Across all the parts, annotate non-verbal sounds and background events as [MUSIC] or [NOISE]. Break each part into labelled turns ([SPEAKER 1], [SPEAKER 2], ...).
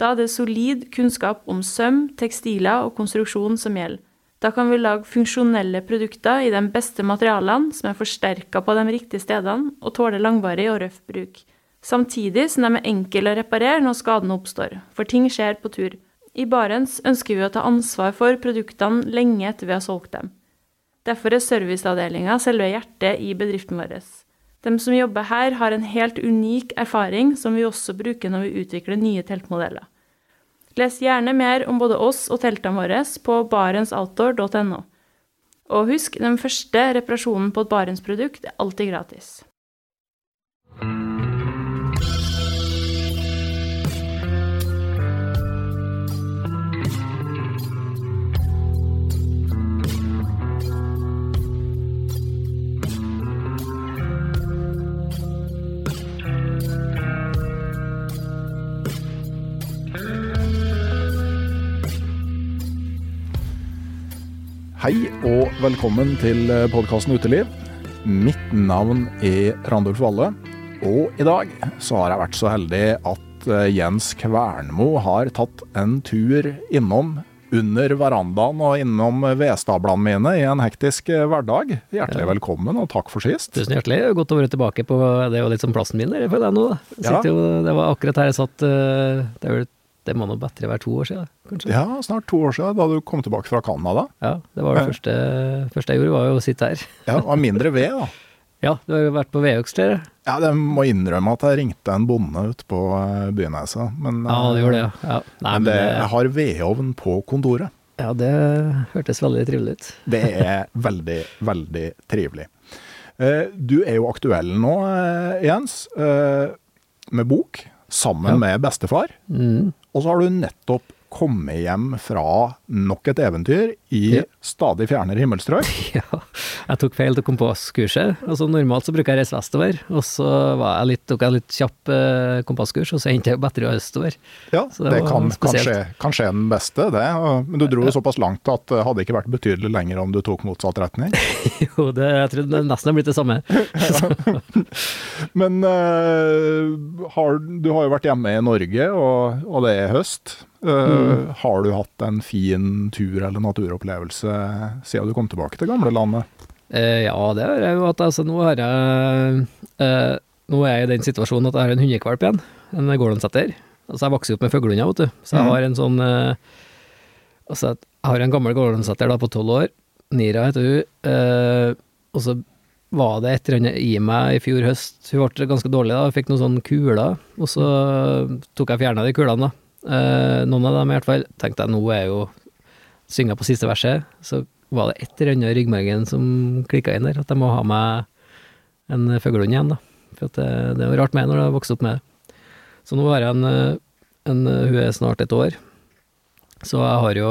[SPEAKER 1] Da er det solid kunnskap om søm, tekstiler og konstruksjon som gjelder. Da kan vi lage funksjonelle produkter i de beste materialene som er forsterka på de riktige stedene og tåler langvarig og røff bruk. Samtidig som de er enkle å reparere når skadene oppstår, for ting skjer på tur. I Barents ønsker vi å ta ansvar for produktene lenge etter vi har solgt dem. Derfor er serviceavdelinga selve hjertet i bedriften vår. De som jobber her, har en helt unik erfaring som vi også bruker når vi utvikler nye teltmodeller. Les gjerne mer om både oss og teltene våre på barentsoutdoor.no. Og husk, den første reparasjonen på et Barents-produkt er alltid gratis.
[SPEAKER 2] Hei og velkommen til podkasten Uteliv. Mitt navn er Randulf Valle, og i dag så har jeg vært så heldig at eh, Jens Kvernmo har tatt en tur innom under verandaen og innom vedstablene mine i en hektisk eh, hverdag. Hjertelig velkommen, og takk for sist.
[SPEAKER 3] Tusen hjertelig. Godt å være tilbake på Det jo litt som plassen min for deg nå. Jeg
[SPEAKER 2] Ja.
[SPEAKER 3] Jo, det var akkurat her jeg satt eh, Det, er vel, det må nå bedre være to år siden, kanskje?
[SPEAKER 2] Ja, snart to år siden, da du kom tilbake fra Canada.
[SPEAKER 3] Ja, det var det
[SPEAKER 2] Ja.
[SPEAKER 3] første, første jeg gjorde, var jo å sitte her.
[SPEAKER 2] Ja, det var mindre ved, da. [LAUGHS]
[SPEAKER 3] Ja, du har jo vært på vedhugst, dere.
[SPEAKER 2] Ja, jeg må innrømme at jeg ringte en bonde ute på eh, Byneset. Men,
[SPEAKER 3] Ja, du
[SPEAKER 2] eh,
[SPEAKER 3] gjorde det, ja. ja. Nei,
[SPEAKER 2] men det,
[SPEAKER 3] det,
[SPEAKER 2] jeg har vedovn på kontoret.
[SPEAKER 3] ja, det hørtes veldig trivelig ut.
[SPEAKER 2] Det er veldig, veldig trivelig. Eh, Du er jo aktuell nå, eh, Jens, eh, med bok sammen
[SPEAKER 3] Ja.
[SPEAKER 2] med bestefar.
[SPEAKER 3] Mm.
[SPEAKER 2] Og så har du nettopp kommet hjem fra nok et eventyr i
[SPEAKER 3] Ja.
[SPEAKER 2] stadig fjernere himmelstrøk. [LAUGHS]
[SPEAKER 3] Ja, jeg tok feil til kompasskurset. Altså, normalt så bruker jeg reise vestover, og så var jeg litt, tok jeg litt kjapp eh, kompasskurs, og så endte jeg bedre østover.
[SPEAKER 2] Ja,
[SPEAKER 3] Så
[SPEAKER 2] det,
[SPEAKER 3] det
[SPEAKER 2] kan, kan, skje, kan skje den beste, det. Men du dro jo såpass langt at det hadde ikke vært betydelig lenger om du tok motsatt retning. [LAUGHS]
[SPEAKER 3] Jo, det, jeg tror det nesten har blitt det samme. [LAUGHS]
[SPEAKER 2] Men eh, har, du har jo vært hjemme i Norge, og, og det er høst. Uh,
[SPEAKER 3] Mm.
[SPEAKER 2] Har du hatt en fin tur eller naturopplevelse siden du kom tilbake til gamlelandet?
[SPEAKER 3] Eh, ja, det har jeg jo hatt. Altså, nå har jeg eh, Nå er jeg i den situasjonen at jeg har en hundekvalp igjen. En gordonsetter. Altså, jeg vokser jo opp med fuglehunder, vet du. Så jeg
[SPEAKER 2] Mhm.
[SPEAKER 3] har en sånn eh, Altså, jeg har en gammel gordonsetter da på tolv år. Nira heter hun. Eh, og så var det et eller annet i meg i fjor høst. Hun ble ganske dårlig da, jeg fikk noen sånne kuler. Og så tok jeg fjerna de kulene, da. Eh, noen av dem i hvert fall. Tenkte jeg nå er jo synga på siste verset, så var det et eller annet i ryggmargen som klikka inn der, at jeg må ha meg en fuglehund igjen, da. For det, det er rart med når du har vokst opp med det. Så nå har jeg en, eh, en eh, Hun er snart et år. Så jeg har jo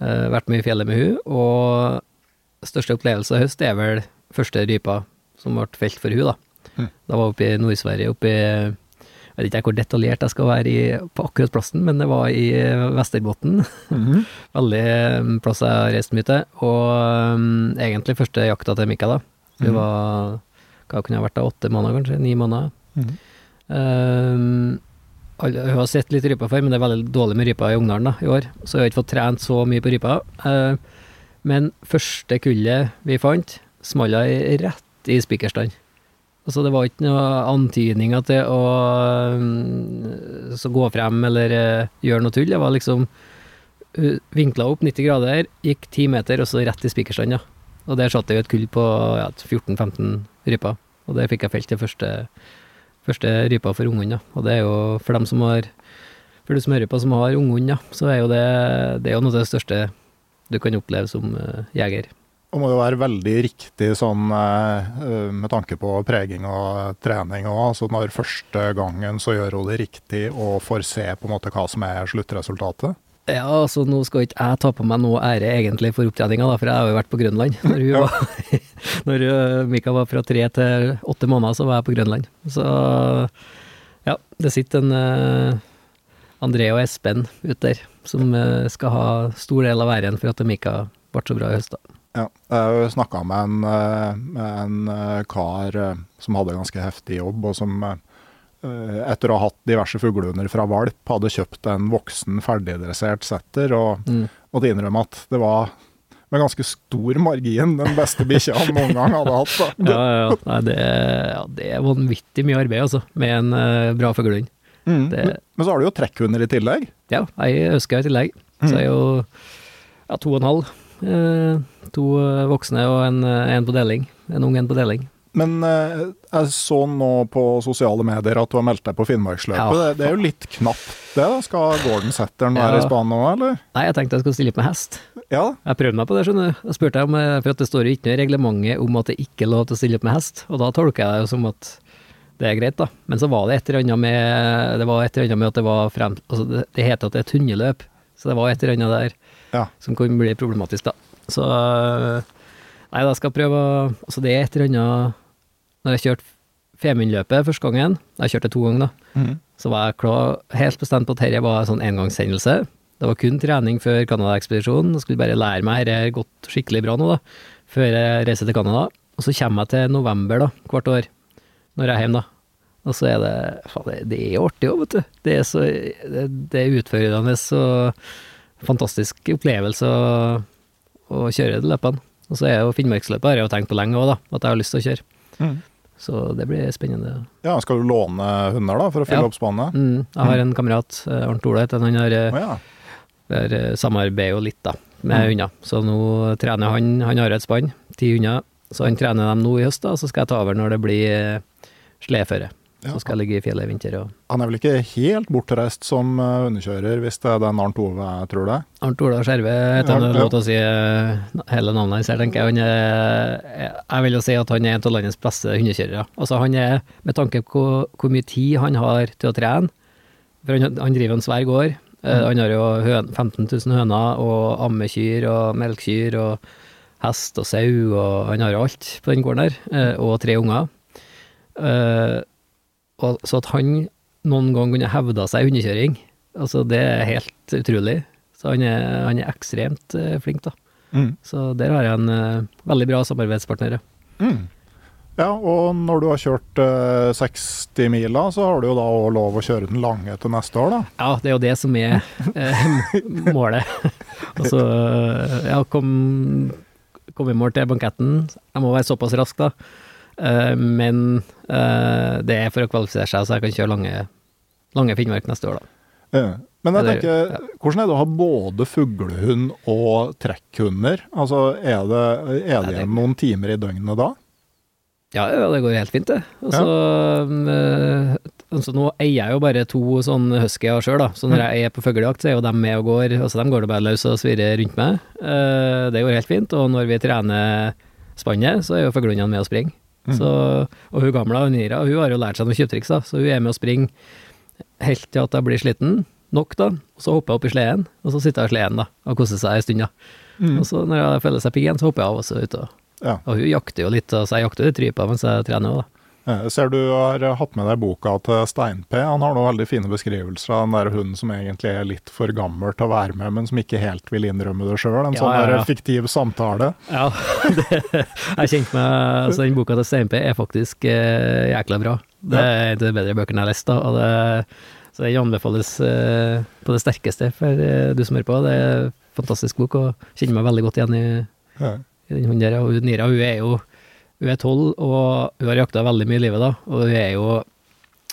[SPEAKER 3] eh, vært mye i fjellet med hun, og største opplevelse i høst er vel første rypa som ble felt for hun da.
[SPEAKER 2] Mm.
[SPEAKER 3] Da var jeg oppe i Nord-Sverige, oppe i jeg vet ikke hvor detaljert jeg skal være i, på akkurat plassen, men det var i Vesterbotn. [LAUGHS] Veldig um, plass jeg har reist mye til. Og um, egentlig første jakta til Mikael. da. Det
[SPEAKER 2] Mhm.
[SPEAKER 3] var Hva kunne jeg vært da? Åtte måneder, kanskje? Ni måneder.
[SPEAKER 2] Mhm.
[SPEAKER 3] Um, hun har sett litt rypa før, men det er veldig dårlig med ryper i Ungdalen da, i år. Så jeg har ikke fått trent så mye på rypa. Uh, men første kullet vi fant, smalla rett i spikerstand. Altså det var ikke noe antydninger til å um, så gå frem eller eh, gjøre noe tull. Det var liksom vinkla opp 90 grader, gikk 10 meter, og så rett i spikerstanda. Og der satt det jo et kull på ja, 14-15 ryper. Og der fikk jeg felt den første, første rypa for ja. Og det er jo for dem som har For du som hører på som har ungehund, ja, så er jo det, det er jo noe av det største du kan oppleve som eh, jeger.
[SPEAKER 2] Og må jo være veldig riktig sånn eh, eh, med tanke på preging og trening òg. Altså når første gangen så gjør hun det riktig og får se på en måte hva som er sluttresultatet.
[SPEAKER 3] Ja, altså nå skal ikke jeg ta på meg noe ære egentlig for opptreninga, for jeg har jo vært på Grønland. [LAUGHS] Når, hun var, [LAUGHS] når uh, Mika var fra tre til åtte måneder, så var jeg på Grønland. Så ja, det sitter en uh, André og Espen ute der, som uh, skal ha stor del av æren for at Mika ble så bra i høst. da.
[SPEAKER 2] Ja, jeg snakka med en, eh, en eh, kar eh, som hadde ganske heftig jobb, og som etter å ha hatt diverse fuglehunder fra valp, hadde kjøpt en voksen, ferdigdressert setter, og
[SPEAKER 3] Mm.
[SPEAKER 2] måtte innrømme at det var med ganske stor margin den beste bikkja han noen gang hadde hatt. [LAUGHS]
[SPEAKER 3] Ja, ja, ja. Nei, det, ja, det er vanvittig mye arbeid, altså, med en uh, bra fuglehund.
[SPEAKER 2] Mm. Men, men så har du jo trekkhunder i tillegg.
[SPEAKER 3] Ja, jeg ønsker i tillegg. Så jeg er jo ja, to og en halv. Eh, to eh, voksne og en, eh, en på deling. En ung en på deling.
[SPEAKER 2] Men jeg så nå på sosiale medier at du har meldt deg på Finnmarksløpet.
[SPEAKER 3] Ja.
[SPEAKER 2] Det, det er jo litt knapt, det. da. Skal Gordon Setteren være
[SPEAKER 3] Ja.
[SPEAKER 2] i spann nå, eller?
[SPEAKER 3] Nei, jeg tenkte jeg skulle stille opp med hest.
[SPEAKER 2] Ja.
[SPEAKER 3] Jeg prøvde meg på det, skjønner du. Jeg spurte om, for at det står jo ikke noe i reglementet om at det ikke er lov til å stille opp med hest, og da tolker jeg det jo som at det er greit, da. Men så var det et eller annet med Det var et eller annet med at det var frem... Altså, det, det heter at det er et hundeløp, så det var et eller annet der
[SPEAKER 2] Ja.
[SPEAKER 3] som kan bli problematisk, da. Så øh, Nei, da skal jeg prøve å Altså, det er et eller annet Når jeg kjørte Femundløpet første gangen, jeg kjørte to ganger, da,
[SPEAKER 2] mm.
[SPEAKER 3] så var jeg klar, helt bestemt på at dette var en sånn engangshendelse. Det var kun trening før Canada-ekspedisjonen. Jeg skulle bare lære meg dette gått skikkelig bra nå, da, før jeg reiser til Canada. Og så kommer jeg til november da, hvert år, når jeg er hjemme, da. Og så er det faen, det, det er artig òg, vet du. Det er så det, det er utfordrende og fantastisk opplevelse å, å kjøre de løpene. Og så er jo Finnmarksløpet har jeg jo tenkt på lenge òg, da, at jeg har lyst til å kjøre.
[SPEAKER 2] Mm.
[SPEAKER 3] Så det blir spennende.
[SPEAKER 2] ja, skal du låne hunder da, for å fylle
[SPEAKER 3] Ja.
[SPEAKER 2] opp spannet?
[SPEAKER 3] Mm, jeg har en kamerat, eh, Arnt Ola heter han, har
[SPEAKER 2] oh, ja.
[SPEAKER 3] Der eh, samarbeider jo litt da, med
[SPEAKER 2] Mm.
[SPEAKER 3] hunder. Så nå trener han, han har et spann, ti hunder, så han trener dem nå i høst da, så skal jeg ta over når det blir sleføre. sledeføre.
[SPEAKER 2] Ja.
[SPEAKER 3] Så skal ligge i fjellet i vinter og
[SPEAKER 2] Han er vel ikke helt bortreist som eh, hundekjører, hvis det er den Arnt Ove, tror du?
[SPEAKER 3] Arnt Ola Skjerve heter han,
[SPEAKER 2] Ja,
[SPEAKER 3] lov til å si eh, hele navnet hans her, tenker jeg. Han er, jeg vil jo si at han er en av landets beste hundekjørere. Altså han er, med tanke på hvor, mye tid han har til å trene, for han, han driver en svær gård, eh,
[SPEAKER 2] Mm.
[SPEAKER 3] han har jo 15 000 høner og ammekyr og melkkyr og hest og sau, og han har alt på den gården der, og tre unger. Og, så at han noen gang kunne hevda seg i hundekjøring, altså det er helt utrolig. Så han er, han er ekstremt eh, flink, da.
[SPEAKER 2] Mm.
[SPEAKER 3] Så der har jeg en uh, veldig bra samarbeidspartner.
[SPEAKER 2] Mm. Ja, og når du har kjørt uh, 60 miler, så har du jo da òg lov å kjøre den lange til neste år, da.
[SPEAKER 3] Ja, det er jo det som er uh, [LAUGHS] målet. altså, ja, kom, kom i mål til banketten. Jeg må være såpass rask, da. Eh, men eh, det er for å kvalifisere seg, så jeg kan kjøre lange, lange Finnmark neste år, da.
[SPEAKER 2] Ja. Men jeg
[SPEAKER 3] Det-
[SPEAKER 2] tenker, hvordan er det å ha både fuglehund og trekkhunder? Altså, er det, er det igjen noen timer i døgnet da?
[SPEAKER 3] Ja, ja, det går helt fint, det. Altså, altså, nå eier jeg jo bare to sånn huskyer sjøl, da. Så når jeg er på fuglejakt, så er jo de med og går. Altså, de går det bare løs og svirrer rundt meg. Det går helt fint. Og når vi trener spannet, så er jo fuglehundene med og springer.
[SPEAKER 2] Mm.
[SPEAKER 3] Så, og hun gamle, Nira, hun har jo lært seg noen kjøptriks, da. Så hun er med og springer helt til at jeg blir sliten nok, da. Og så hopper jeg opp i sleden, og så sitter jeg i sleden da, og koser seg en stund, da. Og så når jeg føler seg pigg igjen, så hopper jeg av og så ut. Og,
[SPEAKER 2] Ja.
[SPEAKER 3] og hun jakter jo litt, så jeg jakter litt rypa mens jeg trener òg, da.
[SPEAKER 2] Eh, Jeg ser du har hatt med deg boka til Stein-P. Han har noen veldig fine beskrivelser av den der hunden som egentlig er litt for gammel til å være med, men som ikke helt vil innrømme det sjøl. En
[SPEAKER 3] Ja,
[SPEAKER 2] sånn
[SPEAKER 3] ja, ja.
[SPEAKER 2] fiktiv samtale.
[SPEAKER 3] Ja, [LAUGHS] det, jeg kjente meg altså Den boka til Stein-P er faktisk eh, jækla bra. Det er en av de bedre bøkene jeg har lest. da, og det, Så den anbefales eh, på det sterkeste for eh, du som hører på. Det er en fantastisk bok, og kjenner meg veldig godt igjen i, i den hunden der. Og Nira hun er jo hun er tolv, og hun har jakta veldig mye i livet, da. Og hun er jo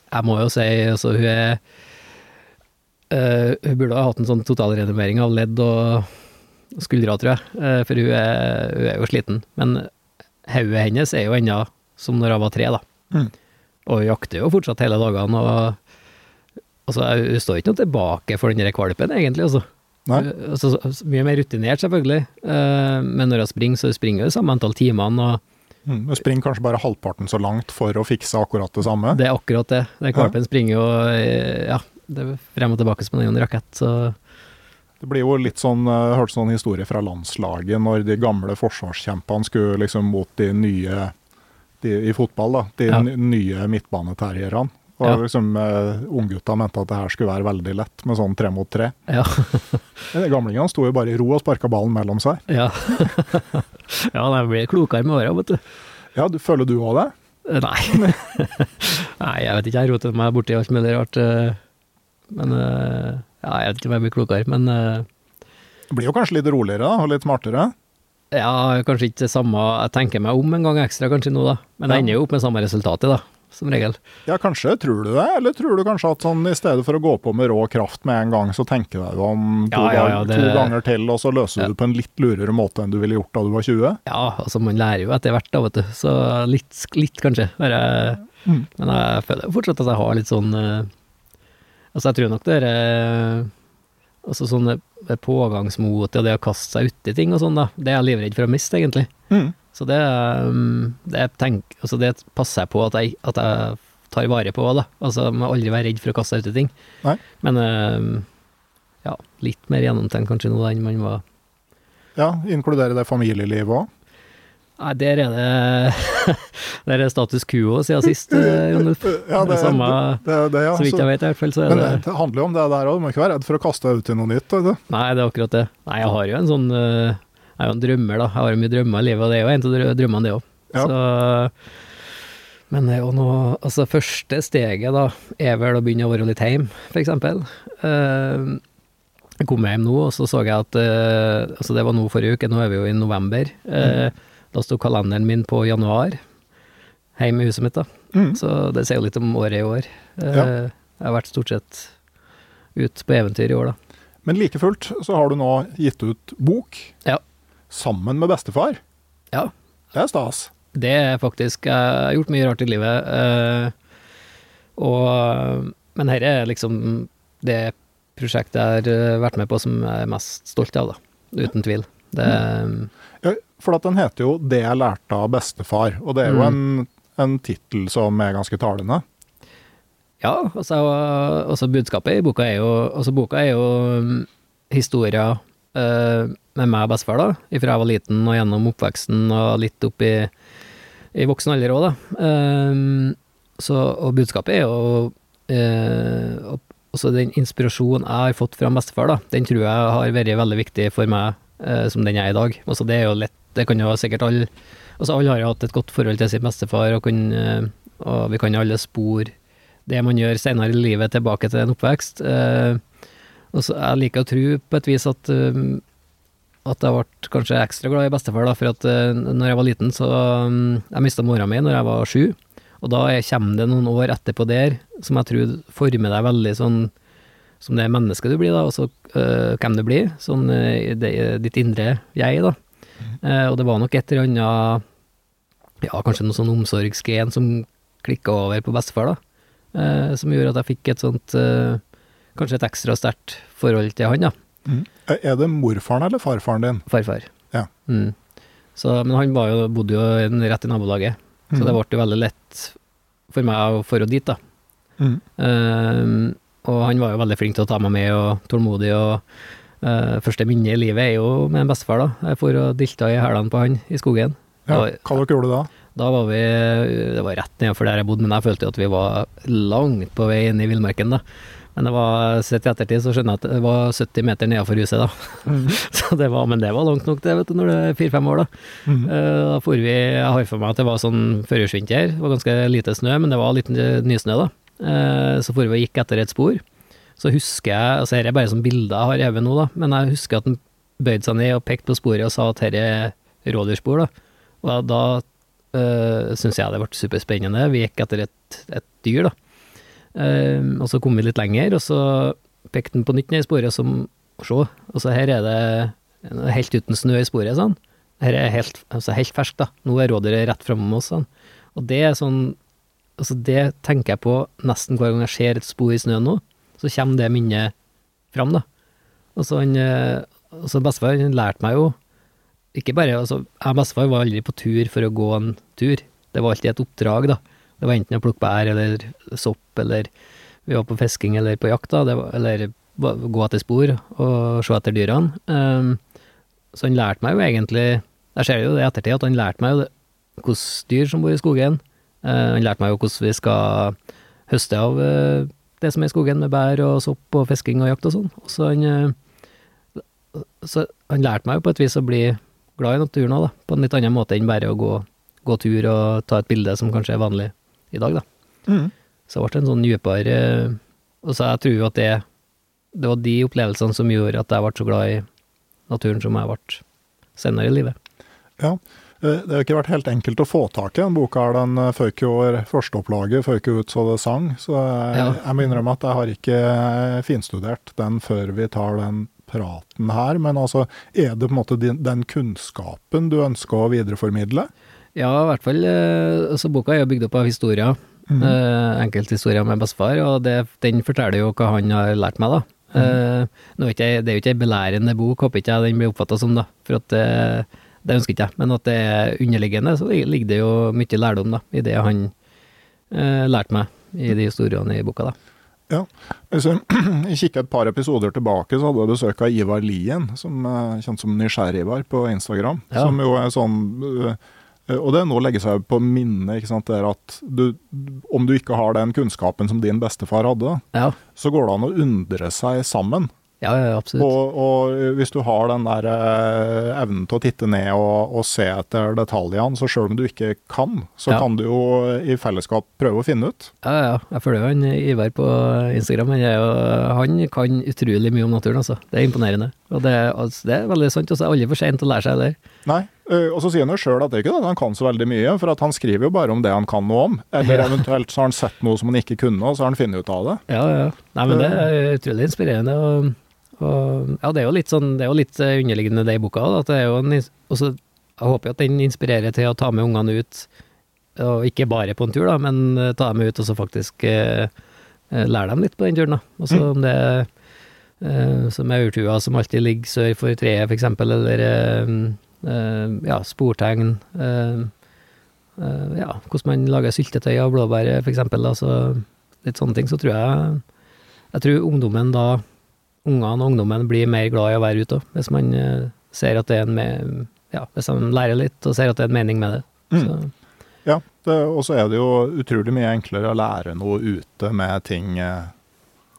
[SPEAKER 3] Jeg må jo si, altså, hun er Uh, Hun burde ha hatt en sånn totalrenovering av ledd og skuldre, tror jeg. uh, for hun er, hun er jo sliten. Men hodet hennes er jo ennå som når hun var tre, da.
[SPEAKER 2] Mm.
[SPEAKER 3] Og hun jakter jo fortsatt hele dagene, og altså, hun står ikke noe tilbake for den der valpen, egentlig, altså. Altså, mye mer rutinert, selvfølgelig. uh, men når hun springer, så springer hun samme antall timene, og
[SPEAKER 2] Mm. Du springer kanskje bare halvparten så langt for å fikse akkurat det samme.
[SPEAKER 3] det er akkurat det. Den valpen springer jo eh, ja, det frem og tilbake som en rakett, så
[SPEAKER 2] Det blir jo litt sånn, jeg hørte sånn historie fra landslaget når de gamle forsvarskjempene skulle liksom mot de nye de, i fotball, da, de
[SPEAKER 3] Ja.
[SPEAKER 2] nye midtbaneterrierne. Og
[SPEAKER 3] Ja.
[SPEAKER 2] liksom uh, Unggutta mente at det her skulle være veldig lett med sånn tre mot tre.
[SPEAKER 3] Ja. [LAUGHS]
[SPEAKER 2] Gamlingene sto jo bare i ro og sparka ballen mellom seg.
[SPEAKER 3] Ja, [LAUGHS] ja de blir klokere med åra, vet du.
[SPEAKER 2] Ja, du, Føler du òg det?
[SPEAKER 3] Eh, Nei. [LAUGHS] Nei, jeg vet ikke, jeg roter meg borti alt mulig rart. eh, Men eh, Ja, jeg vet ikke om jeg blir klokere, men eh,
[SPEAKER 2] Det blir jo kanskje litt roligere da, og litt smartere?
[SPEAKER 3] ja, kanskje ikke det samme Jeg tenker meg om en gang ekstra kanskje nå, da. Men jeg ender jo opp med samme resultatet, da. Som regel.
[SPEAKER 2] Ja, kanskje. Tror du det? Eller tror du kanskje at sånn, i stedet for å gå på med rå kraft med en gang, så tenker du deg om to,
[SPEAKER 3] Ja, ja, ja, det-
[SPEAKER 2] to ganger til, og så løser du det på en litt lurere måte enn du ville gjort da du var 20?
[SPEAKER 3] Ja, altså man lærer jo etter hvert, da, vet du. Så litt, litt kanskje. Bare,
[SPEAKER 2] Mm.
[SPEAKER 3] Men jeg føler fortsatt at jeg har litt sånn eh, Altså, jeg tror nok det er eh, Altså sånn eh, pågangsmot og det å kaste seg uti ting og sånn, da. Det er jeg livredd for å miste, egentlig.
[SPEAKER 2] Mm.
[SPEAKER 3] Så det, um, det, tenk, altså det passer jeg på at jeg, at jeg tar vare på, da. Altså, må aldri være redd for å kaste ut ting.
[SPEAKER 2] Nei.
[SPEAKER 3] Men um, ja, litt mer gjennomtenkt kanskje nå enn man var
[SPEAKER 2] Ja, Inkludere det familielivet òg?
[SPEAKER 3] Nei, der er det [LAUGHS] Der er status quo siden sist, Jon Ronulf. [LAUGHS]
[SPEAKER 2] Ja, det,
[SPEAKER 3] Det samme,
[SPEAKER 2] det, det, ja.
[SPEAKER 3] Så vidt jeg vet, i hvert fall, så
[SPEAKER 2] Men
[SPEAKER 3] det
[SPEAKER 2] det, det handler jo om det der òg, du må ikke være redd for å kaste deg ut i noe nytt.
[SPEAKER 3] Nei, det er akkurat det. Nei, jeg har jo en sånn eh, Jeg er jo en drømmer, da. Jeg har jo mye drømmer i livet, og det er jo en av drø- drømmene, det òg.
[SPEAKER 2] Ja.
[SPEAKER 3] Men det er jo noe Altså, første steget, da, er vel å begynne å være litt hjemme, for eksempel. Eh, jeg kom hjem nå, og så så jeg at eh, Altså, det var nå forrige uke, nå er vi jo i november. Mm. Da sto kalenderen min på januar, hjemme i huset mitt, da.
[SPEAKER 2] Mm.
[SPEAKER 3] Så det sier jo litt om året i år. Eh,
[SPEAKER 2] Ja.
[SPEAKER 3] Jeg har vært stort sett ut på eventyr i år, da.
[SPEAKER 2] Men like fullt så har du nå gitt ut bok
[SPEAKER 3] Ja.
[SPEAKER 2] Sammen med bestefar.
[SPEAKER 3] Ja.
[SPEAKER 2] Det er stas.
[SPEAKER 3] Det er faktisk Jeg har gjort mye rart i livet, eh, og Men dette er liksom det prosjektet jeg har eh, vært med på som jeg er mest stolt av, da. Uten tvil. Det
[SPEAKER 2] Ja, for at den heter jo 'Det jeg lærte av bestefar', og det er jo
[SPEAKER 3] Mm.
[SPEAKER 2] en, en tittel som er ganske talende.
[SPEAKER 3] Ja, altså, også budskapet i boka er jo Altså boka er jo um, historier eh, med meg og bestefar, da, ifra jeg var liten og gjennom oppveksten og litt opp i, i voksen alder òg, da. Um, så, og budskapet er jo uh, og- også den inspirasjonen jeg har fått fra bestefar, da, den tror jeg har vært veldig viktig for meg uh, som den er i dag. Altså det er jo lett, det kan jo sikkert alle Altså alle har jo hatt et godt forhold til sin bestefar, og, kan, uh, og vi kan jo alle spore det man gjør senere i livet tilbake til en oppvekst. Uh, og så Jeg liker å tro på et vis at at jeg ble kanskje ekstra glad i bestefar, da, for at uh, når jeg var liten, så um, Jeg mista mora mi når jeg var sju, og da er- kommer det noen år etterpå der som jeg tror former deg veldig sånn som det mennesket du blir, da, og så uh, hvem du blir, sånn uh, det, ditt indre jeg, da. Eh, og det var nok et eller annet Ja, kanskje noe sånn omsorgsgen som klikka over på bestefar, da. Eh, som gjorde at jeg fikk et sånt eh, Kanskje et ekstra sterkt forhold til han, da.
[SPEAKER 2] Er er det morfaren eller farfaren din?
[SPEAKER 3] Farfar.
[SPEAKER 2] Ja.
[SPEAKER 3] Mm. Så, men han var jo, bodde jo rett i nabolaget, så
[SPEAKER 2] Mm.
[SPEAKER 3] det ble jo veldig lett for meg å dra dit, da.
[SPEAKER 2] Mm.
[SPEAKER 3] Eh, og han var jo veldig flink til å ta meg med, og tålmodig, og uh, første minne i livet er jo med en bestefar, da. Jeg for og dilta i hælene på han i skogen.
[SPEAKER 2] Ja,
[SPEAKER 3] var,
[SPEAKER 2] hva dere gjorde da?
[SPEAKER 3] Da var vi Det var rett nedenfor der jeg bodde, men jeg følte jo at vi var langt på vei inn i villmarken, da. Men det var, sett i ettertid så skjønner jeg at det var 70 meter nedenfor huset, da. [LAUGHS] Så det var, men det var langt nok, det, vet du, når du er fire-fem år, da.
[SPEAKER 2] Mm.
[SPEAKER 3] Eh, Da for vi Jeg har for meg at det var sånn førjulsvinter. Det var ganske lite snø, men det var litt nysnø, da. Eh, Så for vi og gikk etter et spor. Så husker jeg Altså, dette er bare sånn bilder jeg har revet nå, da, men jeg husker at han bøyde seg ned og pekte på sporet og sa at dette er rådyrspor, da. Og da øh, syns jeg det ble superspennende. Vi gikk etter et, et dyr, da. Eh, og så kom vi litt lenger, og så pekte han på nytt ned i sporet, som Se, altså her er det helt uten snø i sporet, sånn. Her er helt, altså helt ferskt, da. Nå er rådyret rett framom oss, sånn. Og det er sånn Altså, det tenker jeg på nesten hver gang jeg ser et spor i snøen nå, så kommer det minnet fram, da. Og så han Altså, bestefar lærte meg jo ikke bare altså, Jeg og bestefar var aldri på tur for å gå en tur. Det var alltid et oppdrag, da. Det var enten å plukke bær eller sopp, eller vi var på fisking eller på jakt, da. Var, eller gå etter spor og se etter dyrene. Um, så han lærte meg jo egentlig Jeg ser jo det i ettertid at han lærte meg jo hvilke dyr som bor i skogen. Uh, han lærte meg jo hvordan vi skal høste av uh, det som er i skogen, med bær og sopp og fisking og jakt og sånn. Så han, uh, så han lærte meg jo på et vis å bli glad i naturen òg. På en litt annen måte enn bare å gå, gå tur og ta et bilde, som kanskje er vanlig i dag, da.
[SPEAKER 2] Mm.
[SPEAKER 3] Så det ble en sånn dypere eh, Og så jeg tror jo at det, det var de opplevelsene som gjorde at jeg ble så glad i naturen som jeg ble senere i livet.
[SPEAKER 2] Ja. Eh, Det har ikke vært helt enkelt å få tak i den boka. her. Den føyk føk jo førsteopplaget føyk jo ut så det sang. Så jeg,
[SPEAKER 3] Ja.
[SPEAKER 2] jeg må innrømme at jeg har ikke eh, finstudert den før vi tar den praten her. Men altså, er det på en måte den kunnskapen du ønsker å videreformidle?
[SPEAKER 3] Ja, i hvert fall. Så Altså, boka er jo bygd opp av historier.
[SPEAKER 2] Mm.
[SPEAKER 3] eh, Enkelthistorier med bestefar, og det, den forteller jo hva han har lært meg, da. Eh, ikke, jeg- det er jo ikke ei belærende bok, håper ikke jeg den blir oppfatta som, da. For at det, det ønsker ikke jeg. Men at det er underliggende, så ligger det jo mye lærdom, da, i det han eh, lærte meg i de historiene i boka, da.
[SPEAKER 2] Ja, Hvis jeg [CLEARS THROAT] kikker et par episoder tilbake, så hadde jeg besøk av Ivar Lien, som er kjent som Nysgjerrigvar på Instagram.
[SPEAKER 3] Ja.
[SPEAKER 2] Som jo er sånn Og det er noe å legge seg på minnet, ikke sant. Det er at du, om du ikke har den kunnskapen som din bestefar hadde,
[SPEAKER 3] Ja,
[SPEAKER 2] så går det an å undre seg sammen.
[SPEAKER 3] ja, ja absolutt.
[SPEAKER 2] Og, og hvis du har den der eh, evnen til å titte ned og, og se etter detaljene, så sjøl om du ikke kan, så
[SPEAKER 3] Ja.
[SPEAKER 2] kan du jo i fellesskap prøve å finne ut.
[SPEAKER 3] Ja, ja, jeg følger jo han Ivar på Instagram. Han, jo, han kan utrolig mye om naturen, altså. Det er imponerende. Og det, altså, det er veldig sant. Og så er aldri for sent å lære seg det.
[SPEAKER 2] Nei, og så sier han jo sjøl at det er ikke det at han kan så veldig mye, for at han skriver jo bare om det han kan noe om. Eller eventuelt så har han sett noe som han ikke kunne, og så har han funnet ut av det.
[SPEAKER 3] Ja, ja. Nei, men det er utrolig inspirerende. Og, og ja, det er jo litt sånn, det er jo litt eh, underliggende det i boka. Da, at det er jo en, også, jeg håper jo at den inspirerer til å ta med ungene ut, og ikke bare på en tur, da, men eh, ta dem ut og så faktisk eh, eh, lære dem litt på den turen. Da. så om det er eh, som maurtua som alltid ligger sør for treet, eksempel, eller eh, eh, ja, sportegn. eh, eh, ja, hvordan man lager syltetøy av blåbær, for eksempel. Altså, litt sånne ting. Så tror jeg Jeg tror ungdommen da Ungene og ungdommen blir mer glad i å være ute òg, hvis man eh, ser at det er en med, ja, hvis de lærer litt og ser at det er en mening med det.
[SPEAKER 2] Mm.
[SPEAKER 3] Så,
[SPEAKER 2] Ja, og så er det jo utrolig mye enklere å lære noe ute med ting eh,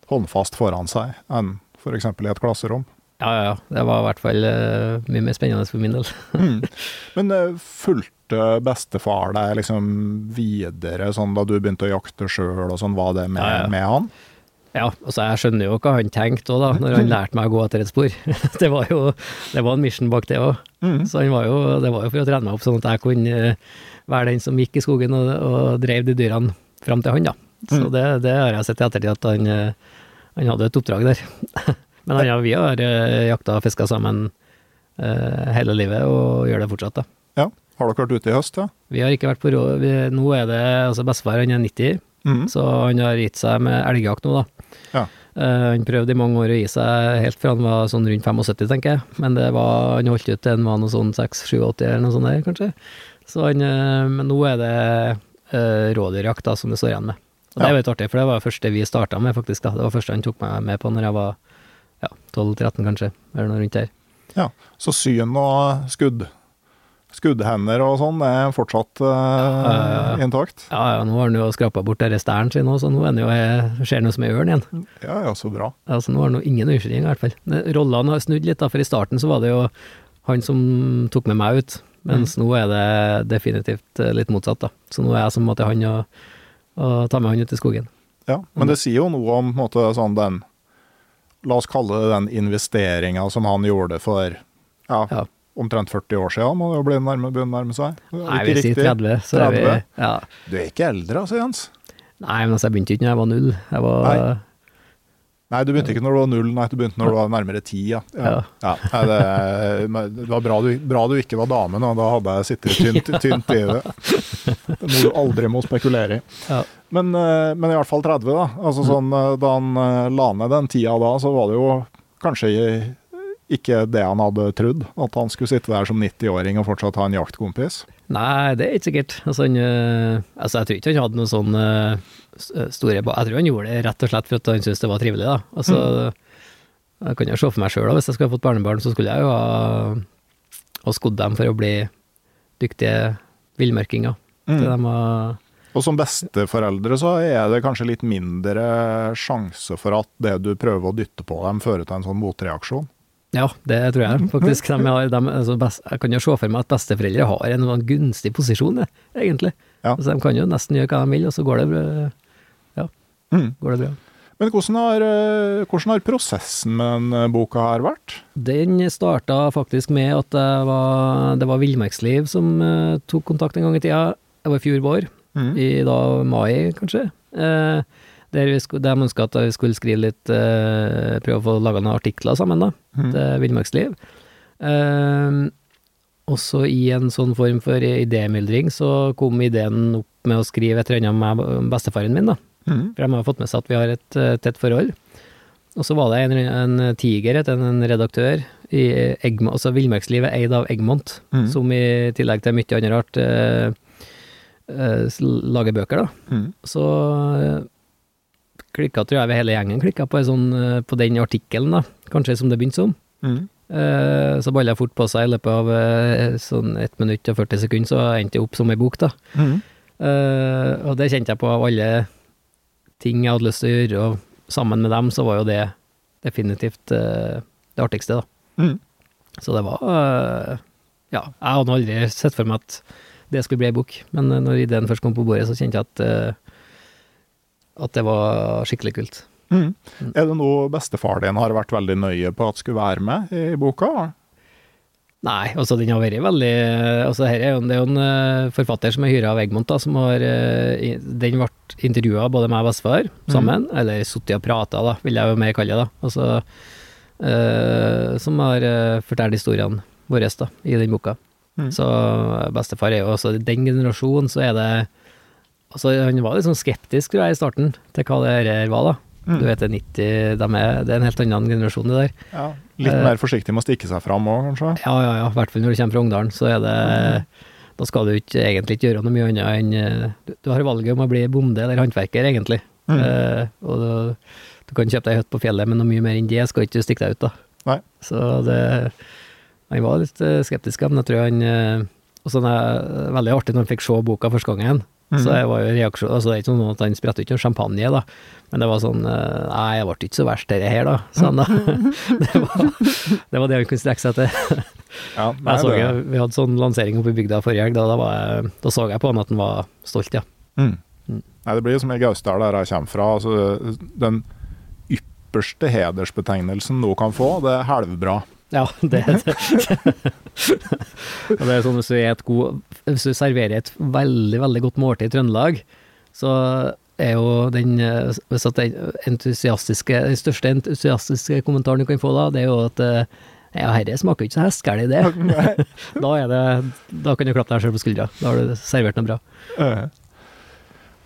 [SPEAKER 2] håndfast foran seg, enn f.eks. i et klasserom.
[SPEAKER 3] Ja, ja, ja. Det var i hvert fall uh, mye mer spennende for min del.
[SPEAKER 2] Mm. [LAUGHS] Men uh, fulgte bestefar deg liksom videre, sånn da du begynte å jakte sjøl og sånn, var det med,
[SPEAKER 3] Ja, ja.
[SPEAKER 2] med han?
[SPEAKER 3] Ja, altså jeg skjønner jo hva han tenkte òg, da, når han [LAUGHS] lærte meg å gå etter et spor. [LAUGHS] det var jo det var en mission bak det òg.
[SPEAKER 2] Mm.
[SPEAKER 3] Så han var jo, det var jo for å trene meg opp, sånn at jeg kunne eh, være den som gikk i skogen og, og drev de dyrene fram til han, da. Så
[SPEAKER 2] Mm.
[SPEAKER 3] det, det har jeg sett i ettertid, at han, han hadde et oppdrag der. Men han, ja, vi har eh, jakta og fiska sammen eh, hele livet, og gjør det fortsatt, da.
[SPEAKER 2] Ja. Har dere vært ute i høst, da?
[SPEAKER 3] Vi har ikke vært på rå... Vi, nå er det altså Bestefar han er 90,
[SPEAKER 2] Mm.
[SPEAKER 3] så han har gitt seg med elgjakt nå, da.
[SPEAKER 2] Ja.
[SPEAKER 3] Uh, han prøvde i mange år å gi seg helt fra han var sånn rundt 75, tenker jeg. Men det var, han holdt ut til han var noe sånn 6-87 eller noe sånt der, kanskje. Så han, uh, men nå er det uh, rådyrjakt da, som det står igjen med. Og det er jo litt artig, for det var det første vi starta med, faktisk. da. Det var første han tok meg med på når jeg var ja, 12-13, kanskje, eller noe rundt der.
[SPEAKER 2] Ja, så syn og skudd, skuddhender og sånn er fortsatt eh,
[SPEAKER 3] ja.
[SPEAKER 2] intakt?
[SPEAKER 3] Ja, ja, nå har han jo skrapa bort stæren sin òg, så nå er han jo, eh, ser han ut som ei ørn igjen.
[SPEAKER 2] Ja, ja, så bra.
[SPEAKER 3] Altså, nå har han ingen unnskyldning, i hvert fall. Rollene har snudd litt, da, for i starten så var det jo han som tok med meg ut, mens nå er det definitivt eh, litt motsatt, da. Så nå er jeg som måtte han og, og ta med han ut i skogen.
[SPEAKER 2] Ja, men det sier jo noe om måte, sånn den La oss kalle det den investeringa som han gjorde for ja,
[SPEAKER 3] Ja.
[SPEAKER 2] omtrent 40 år siden, må det jo bli nærme, begynne å nærme seg.
[SPEAKER 3] Nei, vi sier
[SPEAKER 2] riktig?
[SPEAKER 3] 30, så er vi ja.
[SPEAKER 2] Du er ikke eldre altså, Jens?
[SPEAKER 3] Nei, men altså, jeg begynte ikke når jeg var null. Jeg var
[SPEAKER 2] Nei. Nei, du begynte ikke når du var null, nei, du begynte når du var nærmere ti, ja. ja. ja. Nei, det, det var bra du, bra du ikke var dame nå, da hadde jeg sittet tynt, [LAUGHS] tynt i det. Det må du aldri må spekulere i.
[SPEAKER 3] Ja.
[SPEAKER 2] Men, eh, men i hvert fall 30, da. Altså sånn, eh, Da han eh, la ned den tida da, så var det jo kanskje ikke det han hadde trodd. At han skulle sitte der som 90-åring og fortsatt ha en jaktkompis.
[SPEAKER 3] Nei, det er ikke sikkert. Altså, han, altså, jeg tror ikke han hadde noe sånn store ba Jeg tror han gjorde det rett og slett for at han syntes det var trivelig, da. Altså, Jeg kan jo se for meg sjøl, hvis jeg skulle fått barnebarn, så skulle jeg jo ha, ha skodd dem for å bli dyktige villmarkinger.
[SPEAKER 2] Mm.
[SPEAKER 3] Til de var
[SPEAKER 2] Og som besteforeldre så er det kanskje litt mindre sjanse for at det du prøver å dytte på dem, fører til en sånn motreaksjon.
[SPEAKER 3] Ja, det tror jeg faktisk. De har, de, altså best, jeg kan jo se for meg at besteforeldre har en sånn gunstig posisjon, egentlig.
[SPEAKER 2] Ja.
[SPEAKER 3] Altså, de kan jo nesten gjøre hva de vil, og så går det
[SPEAKER 2] Mm.
[SPEAKER 3] går det bra.
[SPEAKER 2] Men hvordan har, eh, hvordan har prosessen med den boka her vært?
[SPEAKER 3] Den starta faktisk med at det var, det var Villmarksliv som uh, tok kontakt en gang i tida. Det var i fjor vår,
[SPEAKER 2] Mm.
[SPEAKER 3] i da mai kanskje. Uh, der vi ønska at vi skulle skrive litt uh, Prøve å få laga noen artikler sammen, da.
[SPEAKER 2] Mm.
[SPEAKER 3] til Villmarksliv. Uh, også i en sånn form for idémyldring så kom ideen opp med å skrive et eller annet om bestefaren min, da.
[SPEAKER 2] Mm.
[SPEAKER 3] For de har fått med seg at vi har et uh, tett forhold. Og så var det en, en tiger, en, en redaktør, i Egmont, altså Villmarkslivet eid av Egmont,
[SPEAKER 2] Mm.
[SPEAKER 3] som i tillegg til mye annet rart uh, uh, lager bøker, da.
[SPEAKER 2] Mm.
[SPEAKER 3] Så klikka, tror jeg, hele gjengen klikka på, sånn, på den artikkelen, da. Kanskje som det begynte som.
[SPEAKER 2] Mm.
[SPEAKER 3] Uh, så balla fort på seg i løpet av uh, sånn 1 minutt og 40 sekunder, så endte det opp som ei bok, da.
[SPEAKER 2] Mm.
[SPEAKER 3] Uh, og det kjente jeg på av alle ting jeg hadde lyst til å gjøre, og sammen med dem så var jo det definitivt uh, det artigste, da.
[SPEAKER 2] Mm.
[SPEAKER 3] Så det var uh, Ja, jeg hadde aldri sett for meg at det skulle bli ei bok, men eh, når ideen først kom på bordet, så kjente jeg at uh, at det var skikkelig kult.
[SPEAKER 2] Mm. Er det noe bestefar din har vært veldig nøye på at skulle være med i boka?
[SPEAKER 3] Nei, altså den har vært veldig altså her er jo, Det er jo en eh, forfatter som er hyra av Egmont, da, som har eh, Den ble intervjua både meg og bestefar sammen, eller sittet og prata, da, vil jeg jo mer kalle det. da, altså øh, Som har fortalt historiene våre da, i den boka.
[SPEAKER 2] Mm.
[SPEAKER 3] Så bestefar er jo også den generasjonen så er det Altså, han var litt sånn skeptisk, tror jeg, i starten, til hva det her var, da.
[SPEAKER 2] Mm.
[SPEAKER 3] Du vet, det er 90 de er, Det er en helt annen generasjon, det der.
[SPEAKER 2] Ja. Litt
[SPEAKER 3] Eh.
[SPEAKER 2] mer forsiktig med å stikke seg fram òg, kanskje?
[SPEAKER 3] Ja, ja, ja. I hvert fall når du kommer fra Ungdalen, så er det Da skal du ikke egentlig ikke gjøre noe mye annet enn eh, du, du har valget om å bli bonde eller håndverker, egentlig.
[SPEAKER 2] Mm.
[SPEAKER 3] Eh, og du, du kan kjøpe deg hytte på fjellet, men noe mye mer enn det skal ikke du stikke deg ut, da.
[SPEAKER 2] Nei.
[SPEAKER 3] Så det Han var litt eh, skeptisk, men jeg tror han eh, Og så er det veldig artig når han fikk se boka første gangen.
[SPEAKER 2] Mm.
[SPEAKER 3] Så det var jo reaksjon Altså, det er ikke sånn at han spredte ikke noe champagne, da. Men det var sånn eh, Nei, jeg ble ikke så verst, dette her, da, sa han da. [LAUGHS] det, var, det var det han kunne strekke seg til.
[SPEAKER 2] Ja, [LAUGHS] nei,
[SPEAKER 3] Jeg så,
[SPEAKER 2] det-
[SPEAKER 3] jeg, vi hadde sånn lansering oppe i bygda forrige helg, da, da, jeg, da så jeg på han at han var stolt, ja.
[SPEAKER 2] Mm.
[SPEAKER 3] Mm.
[SPEAKER 2] Nei, det blir jo som i Gausdal, der jeg kommer fra. Altså, den ypperste hedersbetegnelsen noe kan få, det er halvbra.
[SPEAKER 3] Ja, det er det. [LAUGHS] Det er sånn hvis du, er et god, hvis du serverer et veldig, veldig godt måltid i Trøndelag, så er jo den, eh, hvis at den entusiastiske, den største entusiastiske kommentaren du kan få da, det er jo at eh, ja, herre smaker jo ikke så heskelig det. [LAUGHS] [LAUGHS] da er det, da kan du klappe deg selv på skuldra. Da har du servert noe bra.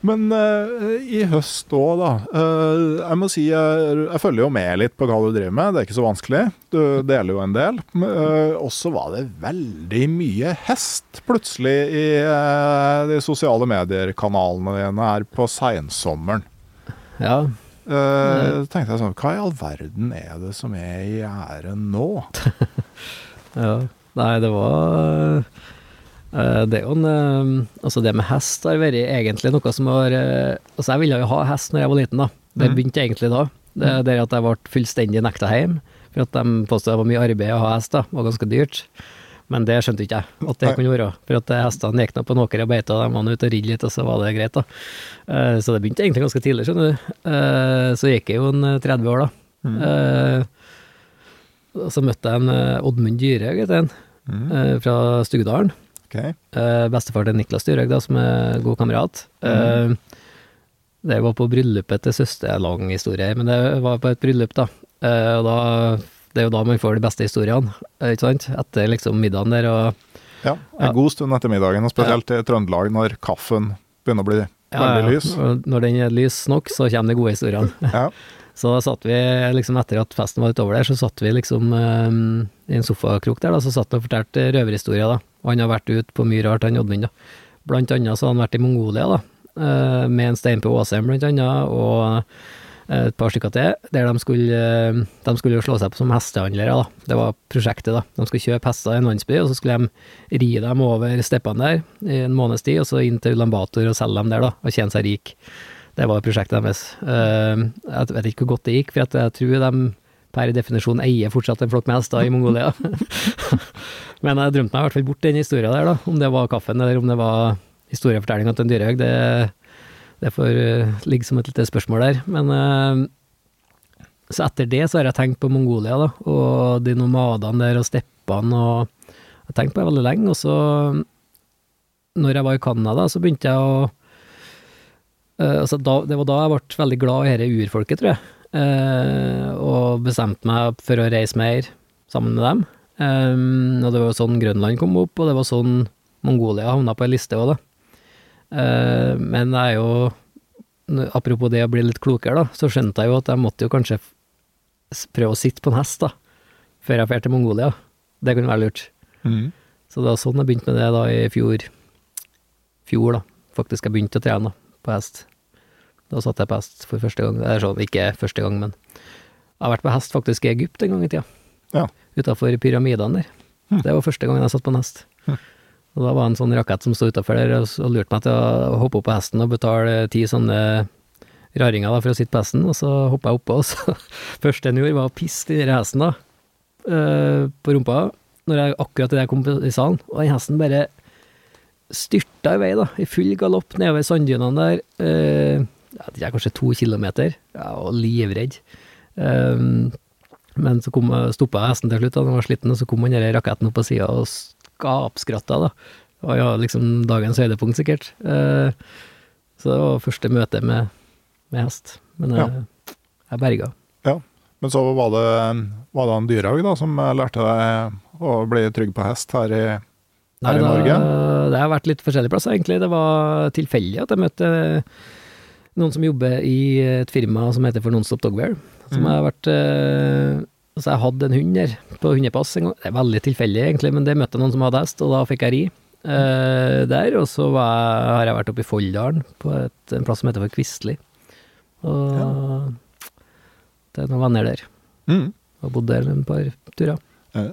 [SPEAKER 2] Men uh, i høst òg, da. Uh, jeg må si jeg, jeg følger jo med litt på hva du driver med. Det er ikke så vanskelig. Du deler jo en del. Uh, og så var det veldig mye hest plutselig i de sosiale medier-kanalene dine her på seinsommeren.
[SPEAKER 3] Ja,
[SPEAKER 2] Uh, tenkte jeg sånn Hva i all verden er det som er i gjære nå? [LAUGHS]
[SPEAKER 3] Ja, nei, det var Det er jo en eh, Altså, det med hest har vært egentlig noe som har eh, Altså, jeg ville jo ha hest når jeg var liten, da. Det
[SPEAKER 2] Mhm.
[SPEAKER 3] begynte egentlig da. Det er der at jeg ble fullstendig nekta hjem, for at de påstod det var mye arbeid å ha hest, da. Det var ganske dyrt. Men det skjønte ikke jeg, at det
[SPEAKER 2] Nei.
[SPEAKER 3] kunne være. For at eh, hestene gikk nå på en åker og beita, de var ute og ridde litt, og så var det greit, da. Eh, Så det begynte egentlig ganske tidlig, skjønner du. Eh, Så gikk jeg jo en eh, 30 år, da.
[SPEAKER 2] Mm.
[SPEAKER 3] Eh, Og så møtte jeg en eh, Oddmund
[SPEAKER 2] Mm.
[SPEAKER 3] eh, fra Stugdalen.
[SPEAKER 2] Ok.
[SPEAKER 3] Uh, Bestefar til Niklas Dyrhaug, som er god kamerat. Eh, Det var på bryllupet til søster, det er lang historie, her, men det var på et bryllup, da. Uh, Og da det er jo da man får de beste historiene, ikke sant? Etter liksom middagen der, og
[SPEAKER 2] Ja, en
[SPEAKER 3] Ja.
[SPEAKER 2] god stund etter middagen, og spesielt i Trøndelag når kaffen begynner å bli veldig lys.
[SPEAKER 3] Ja, når den er lys nok, så kommer de gode historiene. [LAUGHS] [LAUGHS]
[SPEAKER 2] Ja.
[SPEAKER 3] Så satt vi, liksom etter at festen var utover der, så satt vi liksom um, i en sofakrok der, da, så satt vi og fortalte røverhistorier, da. Og han har vært ute på mye rart, han da. Blant annet så har han vært i Mongolia, da, eh, med en stein på Åsheim, blant annet, og eh, et par stykker til, der de skulle, eh, de skulle jo slå seg på som hestehandlere, da. Det var prosjektet, da. De skulle kjøpe hester i en landsby, og så skulle de ri dem over steppene der i en måneds tid, og så inn til Ulambator og selge dem der, da, og tjene seg rik. Det var prosjektet deres. Jeg vet ikke hvor godt det gikk, for jeg tror de per definisjon eier fortsatt en flokk med hester i Mongolia. [LAUGHS] Men jeg drømte meg i hvert fall bort den historien der, da. Om det var kaffen, eller om det var historiefortellinga til en Dyrhaug, det, det får eh, ligge som et lite spørsmål der. Men eh, så etter det så har jeg tenkt på Mongolia, da, og de nomadene der og steppene og Jeg har tenkt på det veldig lenge, og så Når jeg var i Canada, så begynte jeg å eh, altså da, Det var da jeg ble veldig glad i dette urfolket, tror jeg. Eh, og bestemte meg for å reise mer sammen med dem. Um, og det var sånn Grønland kom opp, og det var sånn Mongolia havna på ei liste òg, da. Eh, men jeg er jo Apropos det å bli litt klokere, da, så skjønte jeg jo at jeg måtte jo kanskje prøve å sitte på en hest, da, før jeg drar til Mongolia. Det kunne være lurt.
[SPEAKER 2] Mm.
[SPEAKER 3] Så det var sånn jeg begynte med det da i fjor. Fjor, da. Faktisk jeg begynte å trene da, på hest. Da satt jeg på hest for første gang. Det er sånn, ikke første gang, men jeg har vært på hest faktisk i Egypt en gang i tida.
[SPEAKER 2] Ja.
[SPEAKER 3] Utafor pyramidene der.
[SPEAKER 2] Hm.
[SPEAKER 3] Det var første gangen jeg satt på en hest.
[SPEAKER 2] Hm.
[SPEAKER 3] Og da var det en sånn rakett som sto utafor der og, og lurte meg til å hoppe opp på hesten og betale ti sånne raringer da, for å sitte på hesten, og så hoppa jeg oppå, og så [LAUGHS] første jeg gjorde, var å pisse den hesten da, eh, på rumpa, når jeg akkurat idet jeg kom i salen, og den hesten bare styrta i vei, da, i full galopp nedover sanddynene der, eh, ja, det er kanskje to kilometer, jeg var livredd. Um, men så kom, stoppa hesten til slutt, da den var sliten, og så kom den raketten opp på sida og skapskratta, da. Det var ja, liksom dagens høydepunkt, sikkert. Uh, så det var første møte med, med hest. Men jeg, jeg berga.
[SPEAKER 2] Men så var det, var det en Dyrhaug da, som lærte deg å bli trygg på hest her i, her i
[SPEAKER 3] da-
[SPEAKER 2] Norge?
[SPEAKER 3] Det har vært litt forskjellige plasser, egentlig. Det var tilfeldig at jeg møtte noen som jobber i et firma som heter for Nonstop Dogwear. Som
[SPEAKER 2] Mhm.
[SPEAKER 3] har vært eh, Altså, jeg hadde en hund der på hundepass en gang. Det er veldig tilfeldig, egentlig, men det møtte jeg noen som hadde hest, og da fikk jeg ri. eh, der, og så var jeg, har jeg vært oppe i Folldalen, på et, en plass som heter for Kvistli. Og det er noen venner der.
[SPEAKER 2] Mm.
[SPEAKER 3] Og bodde der en par turer.
[SPEAKER 2] Eh,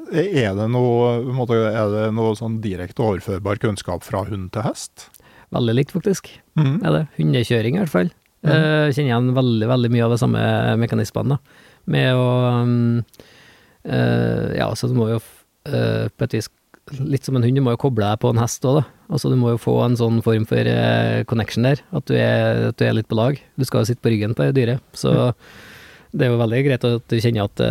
[SPEAKER 2] Er det noe, er det noe sånn direkte overførbar kunnskap fra hund til hest?
[SPEAKER 3] Veldig likt, faktisk.
[SPEAKER 2] Mm.
[SPEAKER 3] er det. Hundekjøring, i hvert fall.
[SPEAKER 2] Mm.
[SPEAKER 3] Uh, kjenner igjen veldig, veldig mye av de samme mekanismene. da. Med å um, uh, Ja, så du må jo eh, på et vis Litt som en hund, du må jo koble deg på en hest òg, da. Altså, du må jo få en sånn form for connection der, at du, er, at du er litt på lag. Du skal jo sitte på ryggen på det dyret, så det er jo veldig greit at du kjenner at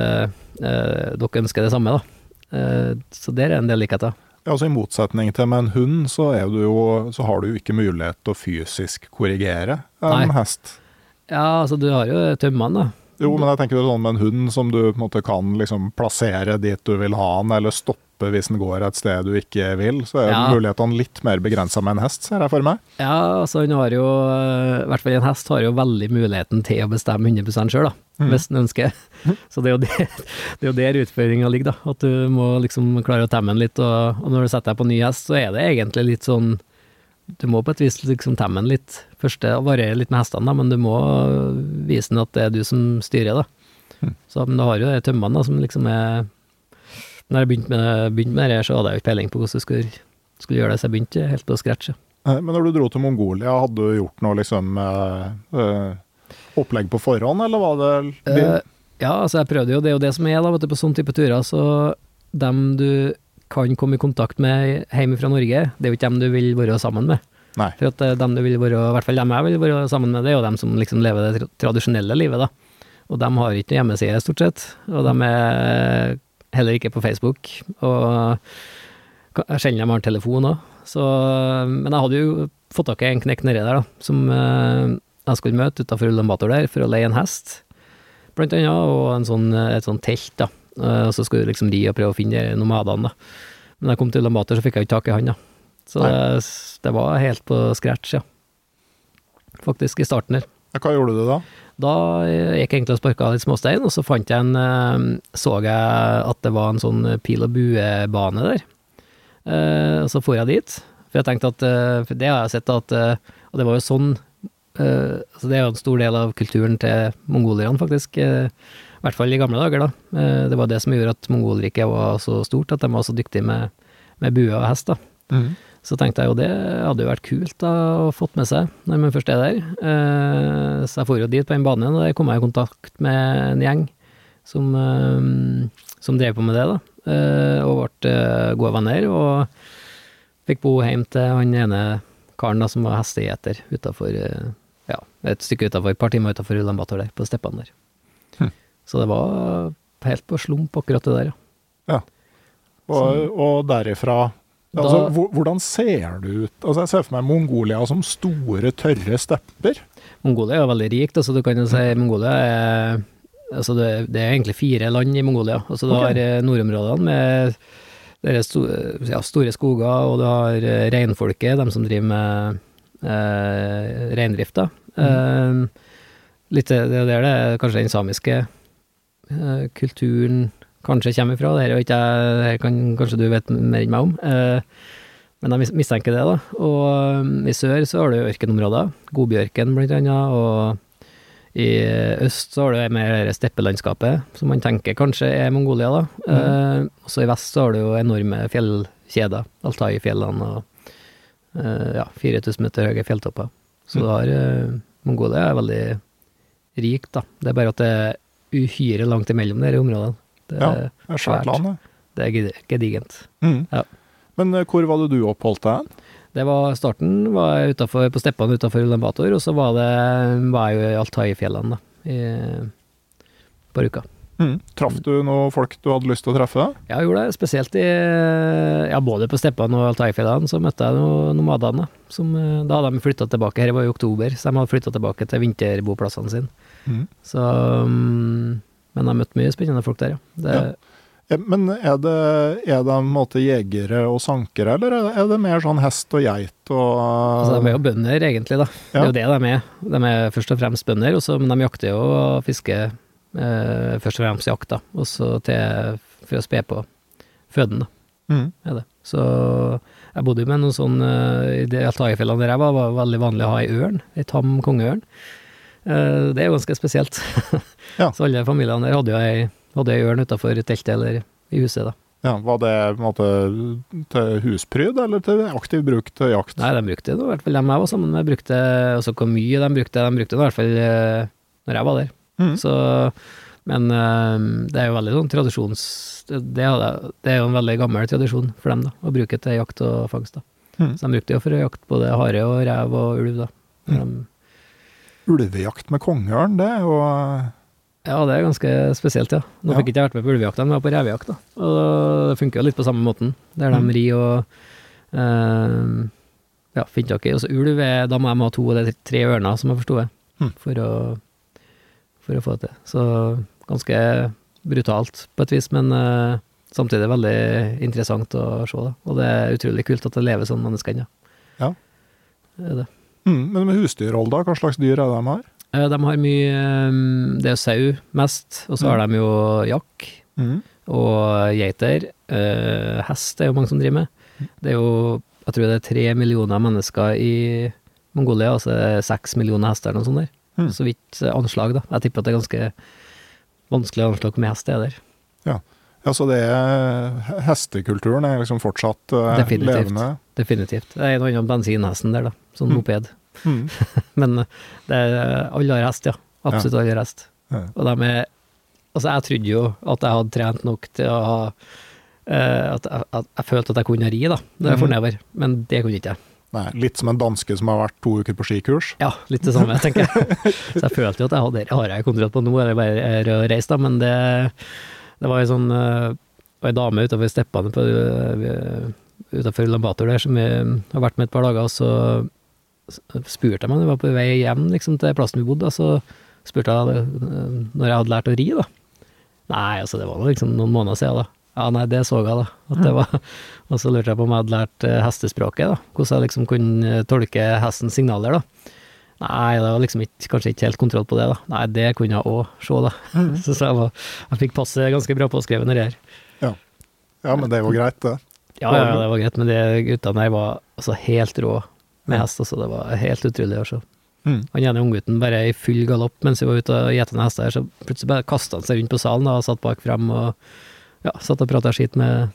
[SPEAKER 3] dere ønsker det samme, da. Så der er en del likheter.
[SPEAKER 2] Ja, altså I motsetning til med en hund, så, er du jo, så har du jo ikke mulighet til å fysisk korrigere en
[SPEAKER 3] Nei.
[SPEAKER 2] hest.
[SPEAKER 3] Ja, altså, du har jo tømmene, da.
[SPEAKER 2] Jo, men jeg tenker det er sånn med en hund som du på en måte kan liksom plassere dit du vil ha den, eller stoppe hvis den går et sted du ikke vil, så er
[SPEAKER 3] Ja.
[SPEAKER 2] mulighetene litt mer begrensa med en hest, ser jeg for meg.
[SPEAKER 3] Ja, altså hun har jo, eh, i hvert fall en hest har jo veldig muligheten til å bestemme 100 sjøl, da,
[SPEAKER 2] Mm.
[SPEAKER 3] hvis den ønsker. [LAUGHS] Så det er jo der, det er jo der utfordringa ligger, da. At du må liksom klare å temme den litt, og, og når du setter deg på ny hest, så er det egentlig litt sånn Du må på et vis liksom temme den litt. Først det varierer litt med hestene, da, men du må vise den at det er du som styrer, da.
[SPEAKER 2] Mm.
[SPEAKER 3] Så, men du har jo de tømmene da, som liksom er Når jeg begynte med, begynte med det, her, så hadde jeg jo ikke peiling på hvordan jeg skulle, skulle gjøre det, så jeg begynte helt på scratch.
[SPEAKER 2] Men når du dro til Mongolia, hadde du gjort noe liksom eh, opplegg på forhånd, eller var det
[SPEAKER 3] uh, ja, altså jeg prøvde jo, det er jo det som er da, vet du, på sånne type turer, så dem du kan komme i kontakt med hjemme fra Norge, det er jo ikke dem du vil være sammen med.
[SPEAKER 2] Nei.
[SPEAKER 3] For at dem du vil være, i hvert fall dem jeg vil være sammen med, det er jo dem som liksom lever det tradisjonelle livet, da. Og dem har ikke noen hjemmeside, stort sett, og de er heller ikke på Facebook, og sjelden de har telefon òg. Men jeg hadde jo fått tak i en knekk nedi der, da, som eh, jeg skulle møte utafor Ulan-Bator der, for å leie en hest blant annet, og en sånn, et sånt telt, da. Eh, Og så skulle du liksom ri og prøve å finne de nomadene, da. Men da jeg kom til Ullambator så fikk jeg ikke tak i han, da. Så det, det var helt på scratch, ja. Faktisk, i starten her.
[SPEAKER 2] Hva gjorde du da?
[SPEAKER 3] Da gikk jeg egentlig og sparka litt småstein, og så fant jeg en eh, Så jeg at det var en sånn pil og bue-bane der. Eh, Og så for jeg dit, for jeg tenkte at eh, det har jeg sett at Og det var jo sånn altså det er jo en stor del av kulturen til mongolierne, faktisk. I hvert fall i gamle dager, da. Det var det som gjorde at Mongolriket var så stort, at de var så dyktige med, med bue og hest. da.
[SPEAKER 2] Mhm.
[SPEAKER 3] Så tenkte jeg jo det hadde jo vært kult da, å fått med seg når man først er der. Eh, så jeg for jo dit på den banen, og der kom jeg i kontakt med en gjeng som, eh, som drev på med det, da. Eh, og ble eh, gode venner, og fikk bo hjem til han ene karen da, som var hestegjeter utafor ja, et stykke utafor, et par timer utafor Ulambator der, på steppene der.
[SPEAKER 2] Hm.
[SPEAKER 3] Så det var helt på slump, akkurat det der, ja.
[SPEAKER 2] Og, og derifra
[SPEAKER 3] Da-
[SPEAKER 2] altså, Hvordan ser det ut? Altså, Jeg ser for meg Mongolia som store, tørre stepper.
[SPEAKER 3] Mongolia er veldig rikt, altså du kan jo si Mongolia er Altså det, det er egentlig fire land i Mongolia. Altså du
[SPEAKER 2] okay.
[SPEAKER 3] har eh, nordområdene med dere ja, store skoger, og du har eh, reinfolket, de som driver med eh, reindrift, Mm. Eh, litt, det er det er kanskje den samiske eh, kulturen kanskje kommer ifra. Det ikke det kan kanskje du vet mer enn meg om. Eh, men jeg mistenker det, da. Og um, i sør så har du ørkenområder, Godbjørken blant annet, og i øst så har du mer steppelandskapet, som man tenker kanskje er Mongolia, da. Eh, og så i vest så har du jo enorme fjellkjeder, Altai-fjellene og eh, ja, 4000 meter høye fjelltopper. Så du har eh, Mongolia er veldig rikt, da. Det er bare at det er uhyre langt imellom disse områdene. Det,
[SPEAKER 2] Ja,
[SPEAKER 3] er-
[SPEAKER 2] Det er svært land, det.
[SPEAKER 3] det er gedigent.
[SPEAKER 2] Mm.
[SPEAKER 3] Ja.
[SPEAKER 2] Men eh, hvor var det du oppholdt deg? hen?
[SPEAKER 3] Det var starten var jeg utenfor, på steppene utafor Ulan-Bator, og så var, det, var jeg jo i Altai-fjellene, i par uker.
[SPEAKER 2] Mhm. Traff du noen folk du hadde lyst til å treffe?
[SPEAKER 3] Ja, jeg gjorde det, spesielt i Ja, både på steppene og Altai-fjellene, så møtte jeg noen nomadene. Som, eh, da hadde de flytta tilbake, her var i oktober, så de hadde flytta tilbake til vinterboplassene sine.
[SPEAKER 2] Mm.
[SPEAKER 3] Så mm, Men jeg møtt mye spennende folk der, ja. Det,
[SPEAKER 2] Ja. Men er det, er det en måte jegere og sankere, eller er det, er mer sånn hest og geit og
[SPEAKER 3] Altså, de er jo bønder, egentlig, da. Det er jo det de er. De er først og fremst bønder, også, men de jakter jo og fisker eh, først og fremst jakt, da. Og så til for å spe på føden, da.
[SPEAKER 2] Mm.
[SPEAKER 3] Er det. Så jeg bodde jo med noen sånn eh, I de Altai-fjellene der jeg var, var veldig vanlig å ha ei ørn. Ei tam kongeørn. Eh, det er jo ganske spesielt.
[SPEAKER 2] Ja. [LAUGHS]
[SPEAKER 3] Så alle familiene der hadde jo ei, hadde ei ørn utafor teltet eller i huset, da.
[SPEAKER 2] Ja, Var det på en måte til huspryd, eller til aktiv bruk til jakt?
[SPEAKER 3] Nei, de brukte det, i hvert fall dem jeg var sammen med, brukte altså hvor mye de brukte, de brukte det i hvert fall eh, når jeg var der.
[SPEAKER 2] Mm.
[SPEAKER 3] Så, men eh, det er jo veldig sånn tradisjons... Det, det, er jo en veldig gammel tradisjon for dem, da, å bruke til jakt og fangst. da.
[SPEAKER 2] Mm.
[SPEAKER 3] Så de brukte jo for å jakte både hare og rev og ulv, da. Når de-
[SPEAKER 2] Ulvejakt med kongeørn, det er jo
[SPEAKER 3] Ja, det er ganske spesielt, ja. Nå
[SPEAKER 2] Ja.
[SPEAKER 3] fikk ikke jeg vært med på ulvejakta, men jeg var på revejakt, da. Og det funker jo litt på samme måten, der de
[SPEAKER 2] mm.
[SPEAKER 3] rir og eh, ja, finner i. Og så ulv, er, da må de ha to eller tre ørner, som jeg forsto det,
[SPEAKER 2] mm.
[SPEAKER 3] for, å, for å få det til. Så ganske brutalt på et vis, men eh, samtidig veldig interessant å se, da. Og det er utrolig kult at det lever sånn mennesker ennå.
[SPEAKER 2] Ja.
[SPEAKER 3] Det er det.
[SPEAKER 2] Mhm, Men med husdyrhold, da? Hva slags dyr er det de har?
[SPEAKER 3] Eh, De har mye eh, Det er sau mest, og så har de jo jakk
[SPEAKER 2] mm.
[SPEAKER 3] og geiter. Eh, hest er jo mange som driver med. Det er jo Jeg tror det er tre millioner mennesker i Mongolia, altså seks millioner hester eller noe sånt der.
[SPEAKER 2] Mm.
[SPEAKER 3] Så vidt eh, anslag, da. Jeg tipper at det er ganske vanskelig å anslå hvor mye hest det er der.
[SPEAKER 2] Ja, så det er Hestekulturen er liksom fortsatt uh,
[SPEAKER 3] Definitivt.
[SPEAKER 2] levende?
[SPEAKER 3] Definitivt. Det er noe annet bensinhesten der, da. Sånn
[SPEAKER 2] Mhm.
[SPEAKER 3] moped. [LAUGHS] Men det er, alle har hest, ja. Absolutt alle har hest.
[SPEAKER 2] Ja.
[SPEAKER 3] Og de er Altså, jeg trodde jo at jeg hadde trent nok til å ha eh, at, jeg- at jeg følte at jeg kunne ri, da, når jeg for
[SPEAKER 2] Mhm.
[SPEAKER 3] nedover. Men det kunne ikke jeg.
[SPEAKER 2] Nei, litt som en danske som har vært to uker på skikurs?
[SPEAKER 3] Ja, litt det samme, tenker jeg. [LAUGHS] Så jeg følte jo at jeg hadde det har jeg kontroll på nå, er det bare å reise, da. Men det, det var jo sånn uh, Ei dame utenfor steppene utenfor Lambator der som vi har vært med et par dager, og så spurte jeg meg, når jeg var på vei hjem liksom, til plassen vi bodde, så spurte jeg uh, når jeg hadde lært å ri, da. Nei, altså det var liksom noen måneder siden, da. Ja, nei, det så jeg, da. At det var, [LAUGHS] og så lurte jeg på om jeg hadde lært eh, hestespråket, da. Hvordan jeg liksom kunne eh, tolke hestens signaler, da. Nei, det var liksom ikke, kanskje ikke helt kontroll på det, da. Nei, det kunne jeg òg se, da. [LAUGHS] Så, så jeg, var, jeg fikk passet ganske bra påskrevet nedi her.
[SPEAKER 2] Ja, men det jo greit, det.
[SPEAKER 3] Ja, ja, ja, det var greit, men de guttene der var altså helt rå med hest, altså. Det var helt utrolig å se.
[SPEAKER 2] Mm.
[SPEAKER 3] Han ene unggutten bare i full galopp mens vi var ute og gjete noen hester, så plutselig bare kasta han seg rundt på salen da, og satt bak frem og ja, satt og prata skitt med,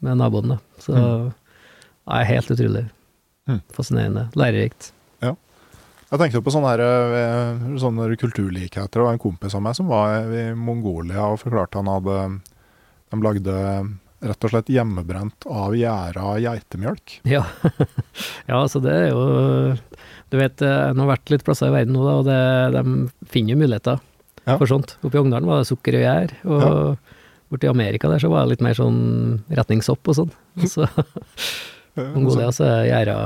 [SPEAKER 3] med naboen. da. Så
[SPEAKER 2] Mm.
[SPEAKER 3] ja, helt utrolig
[SPEAKER 2] Mm.
[SPEAKER 3] fascinerende. Lærerikt. Ja.
[SPEAKER 2] Jeg tenkte på sånne, her, eh, sånne kulturlikheter. Det var en kompis av meg som var i Mongolia og forklarte han hadde De lagde rett og slett hjemmebrent av gjæra geitemjølk.
[SPEAKER 3] Ja. [LAUGHS] ja, så det er jo Du vet, en har vært litt plasser i verden nå, da, og det, de finner jo muligheter
[SPEAKER 2] Ja.
[SPEAKER 3] for sånt. Oppe i Ogndalen var det sukker og gjær, og borte i Amerika der så var det litt mer sånn retningssopp og sånn. [LAUGHS] Så [LAUGHS] Mongolia så er gjæra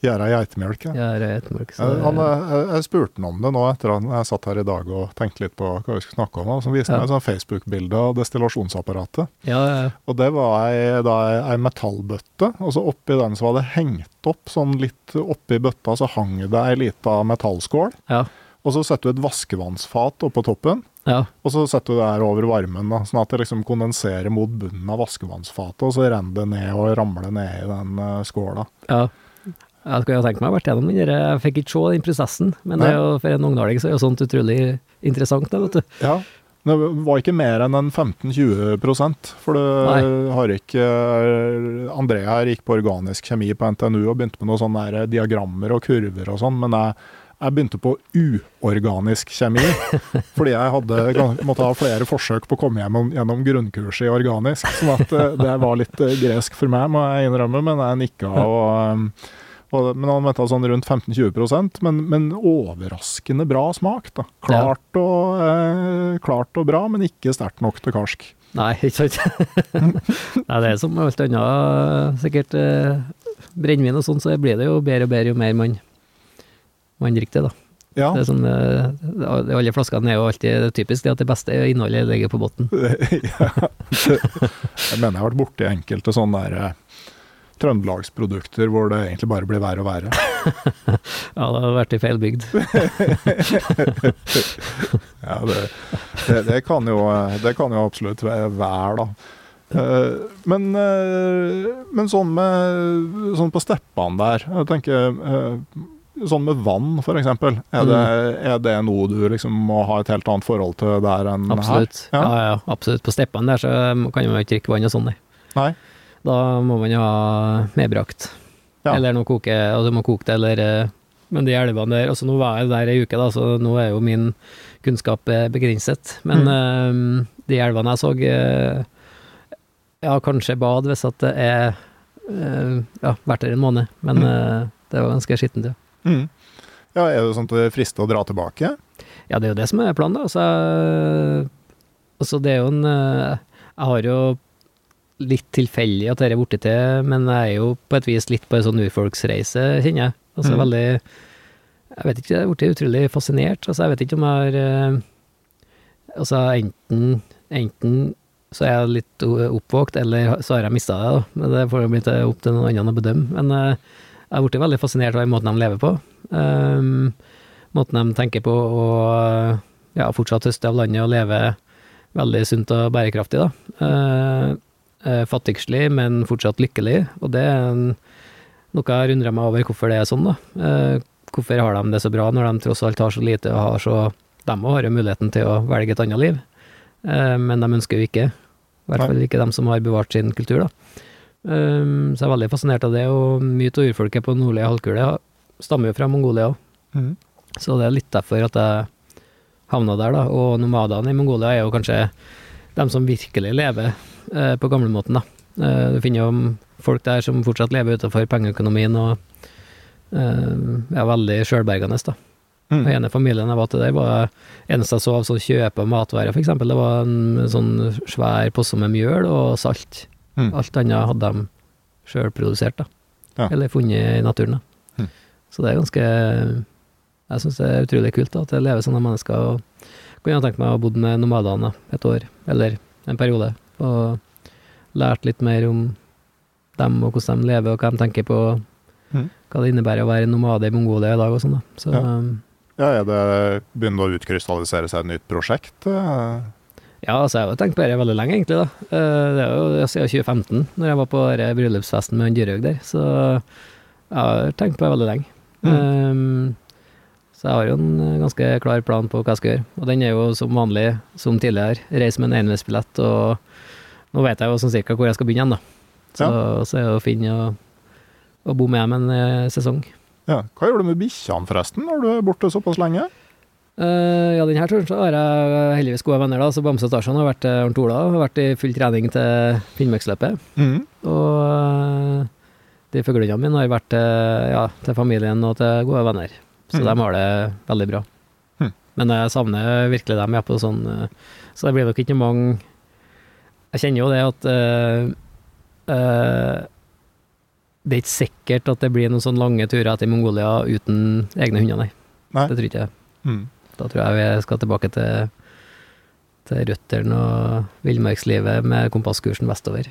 [SPEAKER 2] Gjæra geitemelk, ja.
[SPEAKER 3] gjæra etmørk. Så
[SPEAKER 2] Ja, Han, jeg, jeg spurte han om det nå etter at jeg satt her i dag og tenkte litt på hva vi skulle snakke om. Og så viste han
[SPEAKER 3] Ja.
[SPEAKER 2] meg et sånt Facebook-bilde av destillasjonsapparatet.
[SPEAKER 3] ja, ja,
[SPEAKER 2] Og det var ei, da ei metallbøtte, og så oppi den så var det hengt opp, sånn litt oppi bøtta så hang det ei lita metallskål.
[SPEAKER 3] ja,
[SPEAKER 2] Og så setter du et vaskevannsfat oppå toppen,
[SPEAKER 3] ja,
[SPEAKER 2] og så setter du det her over varmen, da, sånn at det liksom kondenserer mot bunnen av vaskevannsfatet, og så renner det ned og ramler ned i den eh, skåla.
[SPEAKER 3] ja. Jeg skulle jo tenkt meg å ha vært gjennom den der, jeg fikk ikke se den prosessen, men det er jo, for en ungdaling så er jo sånt utrolig interessant, da, vet du.
[SPEAKER 2] Ja. Det var ikke mer enn en 15-20 for det har ikke André her gikk på organisk kjemi på NTNU og begynte med noen sånne diagrammer og kurver og sånn, men jeg, jeg begynte på uorganisk kjemi. [LAUGHS] fordi jeg hadde, måtte ha flere forsøk på å komme hjem gjennom grunnkurset i organisk. sånn at eh, det var litt eh, gresk for meg, må jeg innrømme, men jeg nikka og um, og, men han mente sånn rundt 15-20% men, men overraskende bra smak. da. Klart, og, eh, klart og bra, men ikke sterkt nok til karsk.
[SPEAKER 3] Nei, [LAUGHS] ikke sant. Nei, det er som alt annet, sikkert eh, brennevin og sånn, så blir det jo bedre og bedre jo mer man, man drikker det, da.
[SPEAKER 2] Ja,
[SPEAKER 3] Det er sånn, eh, alle flaskene er jo alltid typisk det at det beste innholdet ligger på bunnen. [LAUGHS]
[SPEAKER 2] ja jeg mener jeg har vært borti enkelte sånne der, eh, trøndelagsprodukter hvor det egentlig bare blir verre og verre. [LAUGHS]
[SPEAKER 3] Ja, det har vært i feil bygd. [LAUGHS]
[SPEAKER 2] Ja, det, det, det, kan jo, det kan jo absolutt være, da. Eh, Men, eh, men sånn, med, sånn på steppene der, jeg tenker eh, Sånn med vann, eksempel. Er det, er det noe du liksom må ha et helt annet forhold til der enn
[SPEAKER 3] Absolutt.
[SPEAKER 2] her?
[SPEAKER 3] Ja, ja, absolutt. På steppene der så kan man jo ikke drikke vann og sånn, nei.
[SPEAKER 2] Nei?
[SPEAKER 3] Da må man jo ha medbrakt.
[SPEAKER 2] Ja.
[SPEAKER 3] Eller noe koke, og du må koke det, eller eh, Men de elvene der Altså, nå var jeg der ei uke, da, så nå er jo min kunnskap eh, begrenset. Men eh, de elvene jeg så uh, Ja, kanskje bad hvis at det er uh, Ja, vært der en måned, men eh, det var ganske skittent, ja.
[SPEAKER 2] Mm. Ja, Er det sånn at det frister å dra tilbake?
[SPEAKER 3] Ja, det er jo det som er planen, da. Altså, altså det er jo en Jeg har jo litt tilfeldig at dette er blitt til, men jeg er jo på et vis litt på en sånn urfolksreise, kjenner jeg. Altså
[SPEAKER 2] mm.
[SPEAKER 3] veldig Jeg vet ikke, jeg er blitt utrolig fascinert. Altså, jeg vet ikke om jeg har eh, Altså, enten, enten så er jeg litt oppvåkt, eller så har jeg mista det, da. Men det får jo bli opp til noen andre å bedømme. Men eh, jeg har blitt veldig fascinert av måten de lever på. Um, måten de tenker på å ja, fortsatt høste av landet og leve veldig sunt og bærekraftig, da. Eh, fattigslig, men fortsatt lykkelig, og det er noe jeg har undra meg over hvorfor det er sånn, da. Eh, hvorfor har de det så bra når de tross alt har så lite og har så De har jo muligheten til å velge et annet liv, eh, men de ønsker jo ikke. I hvert fall ikke de som har bevart sin kultur, da. Så jeg er veldig fascinert av det, og mye av urfolket på nordlige halvkule stammer jo fra Mongolia òg.
[SPEAKER 2] Mm.
[SPEAKER 3] Så det er litt derfor at jeg havna der, da. Og nomadene i Mongolia er jo kanskje dem som virkelig lever eh, på gamlemåten, da. Eh, du finner jo folk der som fortsatt lever utenfor pengeøkonomien og eh, er veldig sjølbergende, da.
[SPEAKER 2] Mm.
[SPEAKER 3] Den ene familien jeg var til der, var eneste jeg så av sånn kjøpe matvarer, eksempel, det var en sånn svær posse med mjøl og salt.
[SPEAKER 2] Mm.
[SPEAKER 3] Alt annet hadde de sjøl produsert, da.
[SPEAKER 2] Ja.
[SPEAKER 3] Eller funnet i naturen, da.
[SPEAKER 2] Mm.
[SPEAKER 3] Så det er ganske Jeg syns det er utrolig kult da, at det lever sånne mennesker. og Kunne jeg tenkt meg å ha bodd med nomadene et år, eller en periode, og lært litt mer om dem og hvordan de lever, og hva de tenker på,
[SPEAKER 2] Mm.
[SPEAKER 3] hva det innebærer å være nomade i Mongolia i dag og sånn. da. Så
[SPEAKER 2] Ja.
[SPEAKER 3] um,
[SPEAKER 2] Ja, er det Begynner å utkrystallisere seg et nytt prosjekt? eh?
[SPEAKER 3] Ja, altså jeg har tenkt på det veldig lenge, egentlig. da. Eh, Det er jo siden 2015, når jeg var på bryllupsfesten med Dyrhaug der. Så jeg har tenkt på det veldig lenge.
[SPEAKER 2] Mm.
[SPEAKER 3] Um, Så jeg har jo en eh, ganske klar plan på hva jeg skal gjøre. Og den er jo som vanlig, som tidligere, reise med en enveisbillett, og nå vet jeg jo sånn cirka hvor jeg skal begynne igjen, da. Så, så er det å finne å bo med dem en eh, sesong.
[SPEAKER 2] Ja. Hva gjør du med bikkjene, forresten, når du er borte såpass lenge?
[SPEAKER 3] Uh, ja, denne turen så har jeg heldigvis gode venner, da. Så Bamse og Tarzan har vært til Arnt Ola, har vært i full trening til Finnmarksløpet.
[SPEAKER 2] Mm.
[SPEAKER 3] Og uh, de fuglehundene mine har vært til, ja, til familien og til gode venner. Så
[SPEAKER 2] Mm.
[SPEAKER 3] de har det veldig bra.
[SPEAKER 2] Mm.
[SPEAKER 3] Men jeg savner virkelig dem. Jeg på sånn eh, Så det blir nok ikke mange Jeg kjenner jo det at uh, uh, Det er ikke sikkert at det blir noen sånne lange turer til Mongolia uten egne hunder, nei.
[SPEAKER 2] Nei.
[SPEAKER 3] Det tror ikke jeg.
[SPEAKER 2] Mm.
[SPEAKER 3] Da tror jeg vi skal tilbake til, til røttene og villmarkslivet med kompasskursen vestover.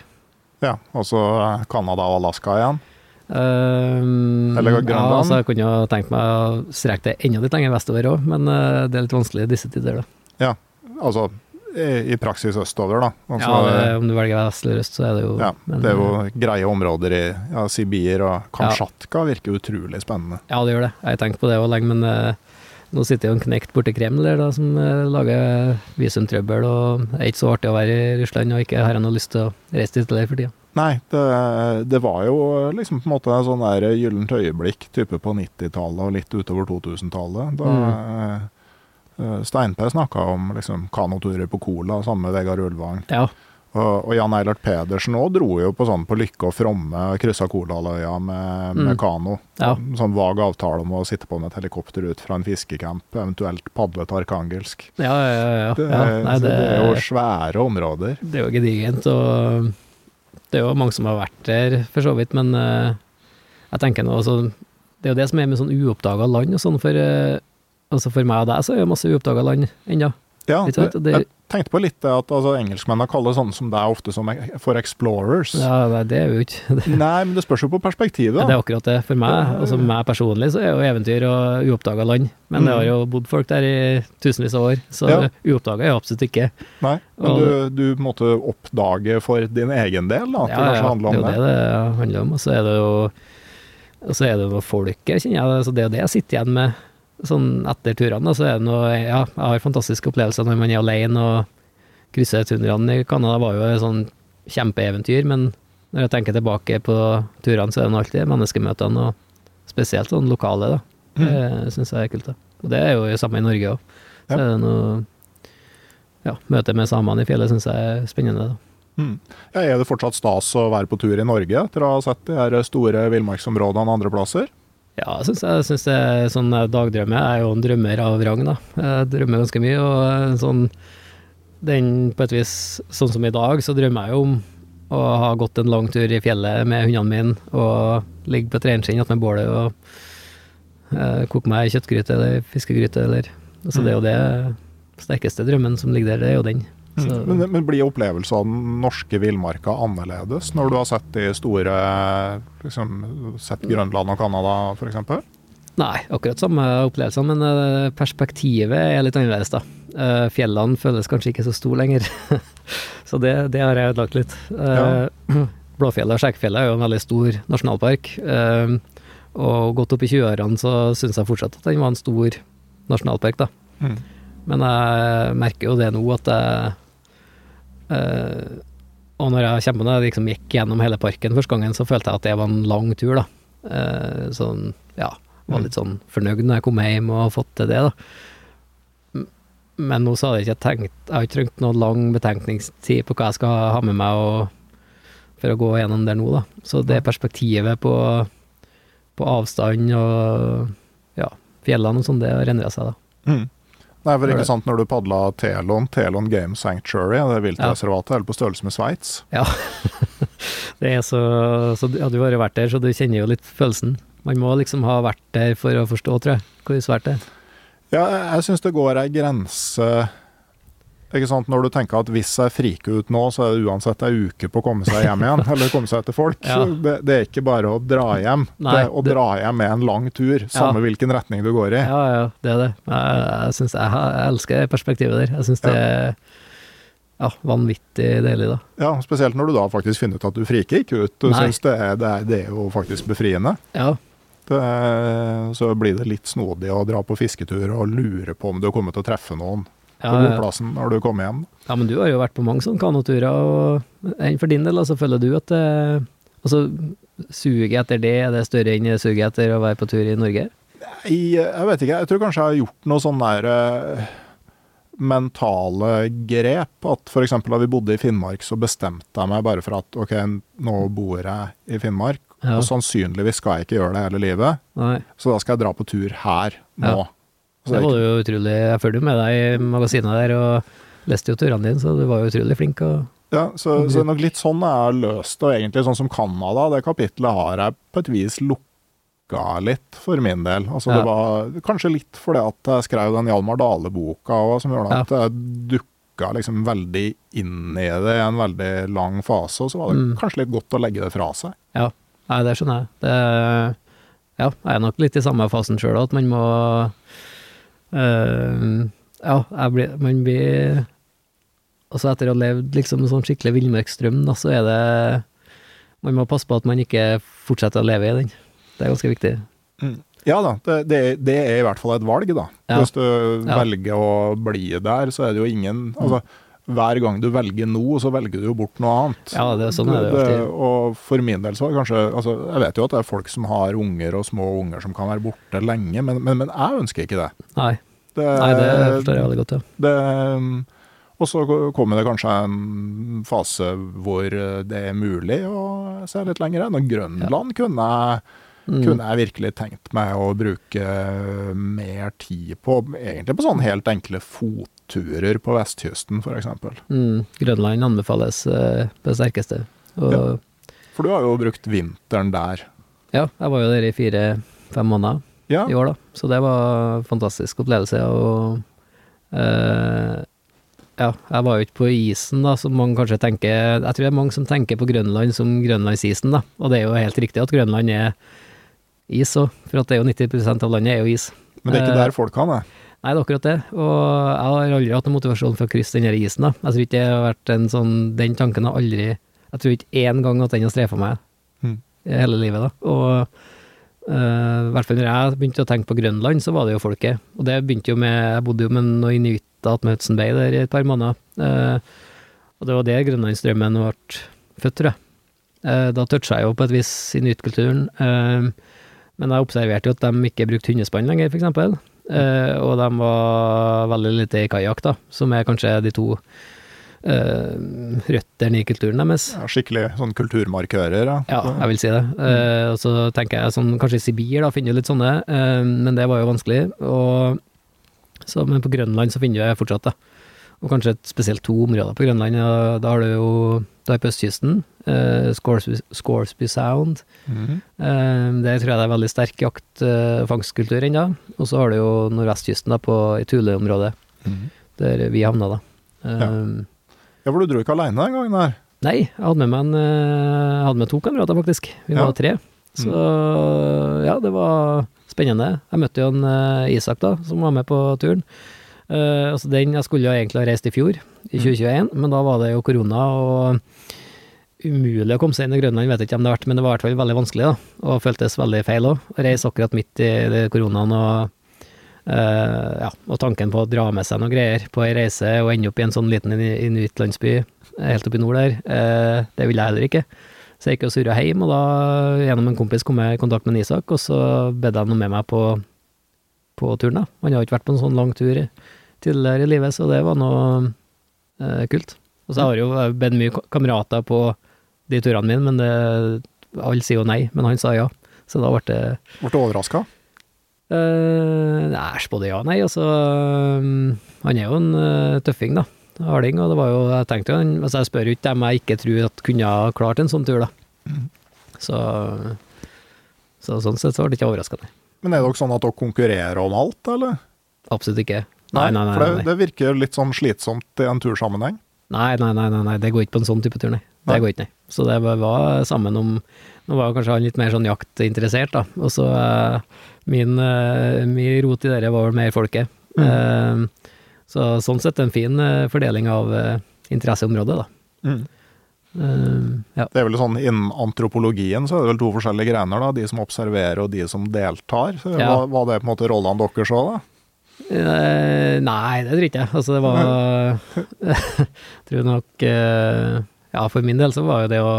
[SPEAKER 2] Ja, og så eh, Canada og Alaska igjen.
[SPEAKER 3] Um,
[SPEAKER 2] Eller
[SPEAKER 3] Ja,
[SPEAKER 2] Grønland?
[SPEAKER 3] altså jeg kunne jo tenkt meg å strekke det enda litt lenger vestover òg, men det er litt vanskelig i disse tider, da.
[SPEAKER 2] Ja, Altså i, i praksis østover, da. Altså,
[SPEAKER 3] ja, det, om du velger vest eller øst, så er det jo
[SPEAKER 2] ja,
[SPEAKER 3] men,
[SPEAKER 2] det er jo
[SPEAKER 3] eh,
[SPEAKER 2] greie områder i ja, Sibir og Kamtsjatka virker utrolig spennende.
[SPEAKER 3] Ja, det gjør det. Jeg har tenkt på det òg lenge, men uh, nå sitter jo en knekt borti Kreml der da, som uh, lager visumtrøbbel, og det er ikke så artig å være i Russland, og ikke har jeg noe lyst til å reise dit for tida.
[SPEAKER 2] Nei, det, det var jo liksom på en måte en sånn der gyllent øyeblikk type på 90-tallet og litt utover 2000-tallet. Da
[SPEAKER 3] Mm.
[SPEAKER 2] Eh, Steinpe snakka om liksom kanoturer på Cola sammen med Vegard Ulvang.
[SPEAKER 3] Ja,
[SPEAKER 2] Og, og Jan Eilert Pedersen òg dro jo på sånn på Lykke og Fromme, kryssa Kolaløya med, med
[SPEAKER 3] Mm.
[SPEAKER 2] kano.
[SPEAKER 3] Ja.
[SPEAKER 2] Sånn vag avtale om å sitte på med et helikopter ut fra en fiskecamp, eventuelt padle til Arkangelsk.
[SPEAKER 3] ja, ja. ja, ja.
[SPEAKER 2] Det,
[SPEAKER 3] ja. Nei, det,
[SPEAKER 2] det er jo svære områder.
[SPEAKER 3] det er jo gedigent, og det er jo mange som har vært der, for så vidt, men uh, jeg tenker nå altså, Det er jo det som er med sånn uoppdaga land og sånn, for, eh, altså for meg og deg så er det masse uoppdaga land ennå.
[SPEAKER 2] Ja,
[SPEAKER 3] det-
[SPEAKER 2] jeg tenkte på litt det at altså, engelskmennene kaller sånne som deg ofte som for explorers.
[SPEAKER 3] Ja, nei, det er jo ikke [LAUGHS] det,
[SPEAKER 2] Nei, men det spørs jo på perspektivet.
[SPEAKER 3] Ja,
[SPEAKER 2] det
[SPEAKER 3] er akkurat det. For meg, altså meg personlig, så er jo eventyr og uoppdaga land. Men det
[SPEAKER 2] Mm.
[SPEAKER 3] har jo bodd folk der i tusenvis av år, så
[SPEAKER 2] Ja.
[SPEAKER 3] uoppdaga er jo absolutt ikke.
[SPEAKER 2] Nei, men
[SPEAKER 3] Og-
[SPEAKER 2] du, du måtte oppdage for din egen del da, at
[SPEAKER 3] Ja,
[SPEAKER 2] kanskje
[SPEAKER 3] ja, det er jo
[SPEAKER 2] det.
[SPEAKER 3] det det handler om. Og så er det jo og så er det noe folket, kjenner jeg. Så det er jo det jeg sitter igjen med sånn etter turene. Så er det noe Ja, jeg har fantastiske opplevelser når man er alene og krysser tundraene i Canada. var jo et sånn kjempeeventyr, men når jeg tenker tilbake på turene, så er det alltid menneskemøtene, og spesielt sånn lokale, da. Det syns jeg er kult. da. Og det er jo det samme i Norge òg. Så
[SPEAKER 2] Ja.
[SPEAKER 3] er det noe Ja, møtet med samene i fjellet syns jeg er spennende, da.
[SPEAKER 2] Mm. Ja, er det fortsatt stas å være på tur i Norge etter å ha sett de her store villmarksområdene andre plasser?
[SPEAKER 3] Ja, jeg syns, jeg syns det er sånn eh, dagdrømme. Jeg er jo en drømmer av rang, da. Jeg drømmer ganske mye, og eh, sånn den på et vis Sånn som i dag, så drømmer jeg jo om å ha gått en lang tur i fjellet med hundene mine og ligge på et reinskinn attmed bålet og eh, koke meg kjøttgryte eller fiskegryte eller Så det er jo det sterkeste drømmen som ligger der, det er jo den. Så,
[SPEAKER 2] Men, men blir opplevelsen av den norske villmarka annerledes når du har sett de store liksom, Sett Grønland og Canada f.eks.?
[SPEAKER 3] Nei, akkurat samme opplevelsene, men eh, perspektivet er litt annerledes, da. Eh, Fjellene føles kanskje ikke så store lenger, [LAUGHS] så det, det har jeg ødelagt litt. Ja. [CLEARS THROAT] Blåfjellet og Skjeggfjellet er jo en veldig stor nasjonalpark, eh, og godt opp i 20-årene så syns jeg fortsatt at den var en stor nasjonalpark, da.
[SPEAKER 2] Mm.
[SPEAKER 3] Men jeg merker jo det nå at jeg eh, Og når jeg jeg liksom gikk gjennom hele parken første gangen, så følte jeg at det var en lang tur, da. Uh, sånn, ja. Var litt sånn fornøyd når jeg kom hjem og har fått til det, da. Men nå så hadde jeg ikke tenkt Jeg har ikke trengt noe lang betenkningstid på hva jeg skal ha med meg og, for å gå gjennom der nå, da. Så det perspektivet på, på avstand og ja, fjellene og sånn, det har endra seg, da.
[SPEAKER 2] Mm. Nei, for ikke sant, Når du padla Telon, Telon Game Sanctuary, det viltreservatet, eller på størrelse med Sveits
[SPEAKER 3] Ja. [LAUGHS] det er så, så du hadde jo vært der, så du kjenner jo litt følelsen. Man må liksom ha vært der for å forstå, tror jeg, hvor svært det er.
[SPEAKER 2] Ja, jeg, syns det går ei grense Når du tenker at hvis jeg friker ut nå, så er det uansett ei uke på å komme seg hjem igjen, [LAUGHS] eller komme seg til folk.
[SPEAKER 3] Ja.
[SPEAKER 2] Det, det er ikke bare å dra hjem.
[SPEAKER 3] Nei,
[SPEAKER 2] det er å
[SPEAKER 3] det-
[SPEAKER 2] dra hjem med en lang tur, samme hvilken retning du går i.
[SPEAKER 3] Ja, ja, det er det. Jeg, jeg, synes, jeg, jeg elsker perspektivet der. Jeg syns det er ja, vanvittig deilig, da.
[SPEAKER 2] Ja, Spesielt når du da faktisk finner ut at du friker ikke ut. Du syns det, er- det, er- det er jo faktisk befriende.
[SPEAKER 3] Ja,
[SPEAKER 2] så blir det litt snodig å dra på fisketur og lure på om du har kommet til å treffe noen
[SPEAKER 3] Ja,
[SPEAKER 2] på
[SPEAKER 3] ja.
[SPEAKER 2] boplassen når du kommer hjem.
[SPEAKER 3] ja, men du har jo vært på mange sånne kanoturer, og for din del, altså, føler du at det Altså, suget etter det, er det større enn suget etter å være på tur i Norge?
[SPEAKER 2] Nei, jeg vet ikke, jeg tror kanskje jeg har gjort noe sånn der eh, mentale grep. At f.eks. da vi bodde i Finnmark, så bestemte jeg meg bare for at ok, nå bor jeg i Finnmark,
[SPEAKER 3] Ja.
[SPEAKER 2] og sannsynligvis skal jeg ikke gjøre det hele livet,
[SPEAKER 3] Nei.
[SPEAKER 2] så da skal jeg dra på tur her nå.
[SPEAKER 3] Ja.
[SPEAKER 2] Så
[SPEAKER 3] Det
[SPEAKER 2] er
[SPEAKER 3] var du jo utrolig Jeg følger med deg i magasinet der og leste jo turene dine, så du var jo utrolig flink. Og,
[SPEAKER 2] Ja, så, så det er nok litt sånn har løst og egentlig sånn som Canada, det kapitlet har jeg på et vis lukka litt for min del. Altså
[SPEAKER 3] Ja.
[SPEAKER 2] det var kanskje litt fordi at jeg skrev den Hjalmar Dale-boka som gjorde at jeg dukka liksom veldig inn i det i en veldig lang fase, og så var det
[SPEAKER 3] Mm.
[SPEAKER 2] kanskje litt godt å legge det fra seg.
[SPEAKER 3] ja, nei, det skjønner jeg. Det, ja, jeg er nok litt i samme fasen sjøl, at man må øh, Ja, blir, man blir Altså, etter å ha levd liksom en sånn skikkelig villmarksdrøm, da, så er det Man må passe på at man ikke fortsetter å leve i den. Det er ganske viktig.
[SPEAKER 2] Ja da, det, det, er i hvert fall et valg, da.
[SPEAKER 3] Ja.
[SPEAKER 2] Hvis du
[SPEAKER 3] Ja.
[SPEAKER 2] velger å bli der, så er det jo ingen Altså, hver gang du velger noe, så velger du jo bort noe annet.
[SPEAKER 3] Ja, det, er sånn er det alltid.
[SPEAKER 2] og for min del så var det kanskje altså, Jeg vet jo at det er folk som har unger og små unger som kan være borte lenge, men, men, men jeg ønsker ikke det.
[SPEAKER 3] Nei,
[SPEAKER 2] det,
[SPEAKER 3] nei, det forstår jeg veldig godt, ja.
[SPEAKER 2] det og så kommer det kanskje en fase hvor det er mulig å se litt lenger enn. Og Grønland kunne jeg
[SPEAKER 3] Mm.
[SPEAKER 2] kunne jeg virkelig tenkt meg å bruke mer tid på, egentlig på sånne helt enkle fotturer på vestkysten f.eks.
[SPEAKER 3] Mm, Grønland anbefales eh, på det sterkeste. Og
[SPEAKER 2] Ja. For du har jo brukt vinteren der.
[SPEAKER 3] ja, jeg var jo der i fire-fem måneder
[SPEAKER 2] Ja,
[SPEAKER 3] i år, da. Så det var en fantastisk opplevelse. Og eh, ja, jeg var jo ikke på isen, da, som mange kanskje tenker Jeg tror det er mange som tenker på Grønland som grønlandsisen, da. Og det er jo helt riktig at Grønland er is òg, for at det er jo 90% av landet er jo is.
[SPEAKER 2] men det er ikke
[SPEAKER 3] Eh,
[SPEAKER 2] der folk kan det.
[SPEAKER 3] Nei, det er akkurat det. Og jeg har aldri hatt noen motivasjon for å krysse den her isen. da. Jeg tror ikke det har vært en sånn Den tanken har aldri Jeg tror ikke én gang at den har strefa meg
[SPEAKER 2] Mm.
[SPEAKER 3] hele livet, da. Og eh, i hvert fall når jeg begynte å tenke på Grønland, så var det jo folket. Og det begynte jo med Jeg bodde jo med noen inuitter med Hudson Bay der i et par måneder. Uh, og det var der grønlandsdrømmen ble født, tror jeg. Uh, da toucha jeg jo på et vis inuittkulturen. Uh, men jeg observerte jo at de ikke brukte hundespann lenger, for Eh, og de var veldig lite i kajakk, da, som er kanskje de to uh, røttene i kulturen deres.
[SPEAKER 2] Ja, skikkelig sånn kulturmarkører. Da.
[SPEAKER 3] Ja, jeg vil si det. Uh, og så tenker jeg sånn, kanskje i Sibir da, finner du litt sånne, uh, men det var jo vanskelig. Og, så, men på Grønland så finner du det fortsatt, da. Og kanskje et spesielt to områder på Grønland. Ja, da har du jo da er på østkysten, eh, Scoresby, Scoresby Sound.
[SPEAKER 2] Mm.
[SPEAKER 3] Eh, der tror jeg det er veldig sterk jakt- og fangstkultur ennå. Og så har du jo nordvestkysten da, på, i Tule-området,
[SPEAKER 2] mm.
[SPEAKER 3] der vi havna, da. Eh,
[SPEAKER 2] ja, for du dro ikke aleine den gangen der.
[SPEAKER 3] Nei, jeg hadde med meg en, eh, jeg hadde med to kamerater, faktisk. Vi
[SPEAKER 2] Ja.
[SPEAKER 3] var tre. Så ja, det var spennende. Jeg møtte jo en eh, Isak, da, som var med på turen. Eh, altså den, jeg skulle jo egentlig ha reist i fjor, i 2021, men da var det jo korona og umulig å komme seg inn i Grønland, vet ikke om det har vært, men det var i hvert fall veldig vanskelig, da. Og føltes veldig feil òg. Reise akkurat midt i koronaen og Uh, ja, og tanken på å dra med seg noe greier på ei reise og ende opp i en sånn liten inu- inuittlandsby helt oppe i nord der, uh, det ville jeg heller ikke. Så jeg gikk og surra hjem, og da gjennom en kompis kom jeg i kontakt med Isak, og så bedde han med meg på, på turen. da. Han har ikke vært på en sånn lang tur tidligere i livet, så det var noe uh, kult. Og så har jeg jo bedt mye kamerater på de turene mine, men det, alle sier jo nei, men han sa ja. Så da ble det
[SPEAKER 2] Ble du overraska?
[SPEAKER 3] Uh, Æsj, både ja og nei. Altså, um, han er jo en uh, tøffing, da. Harding. Og det var jo, jeg tenkte jo, han- altså jeg spør jo ikke dem jeg ikke tror at kunne ha klart en sånn tur, da. Så, så sånn sett så ble det ikke overraskende.
[SPEAKER 2] Men er dere sånn at dere konkurrerer om alt, eller?
[SPEAKER 3] Absolutt ikke. Nei, nei, nei.
[SPEAKER 2] For det,
[SPEAKER 3] nei, nei.
[SPEAKER 2] det virker litt sånn slitsomt i en tursammenheng.
[SPEAKER 3] Nei, nei, nei, nei, nei, det går ikke på en sånn type tur, nei. Det går ikke, nei. Så det var- sammen om Nå var kanskje han litt mer sånn jaktinteressert, da. Og så eh, min, eh, min rot i det var vel mer folket. Eh, så sånn sett en fin fordeling av interesseområdet, interesseområde, da. Uh, ja.
[SPEAKER 2] Det er vel sånn Innen antropologien så er det vel to forskjellige grener. da, De som observerer og de som deltar. Så
[SPEAKER 3] Ja.
[SPEAKER 2] var, var det på en måte rollene deres òg, da?
[SPEAKER 3] Eh, nei, det tror ikke jeg. Altså, det var Jeg [LAUGHS] tror nok eh, Ja, for min del så var jo det å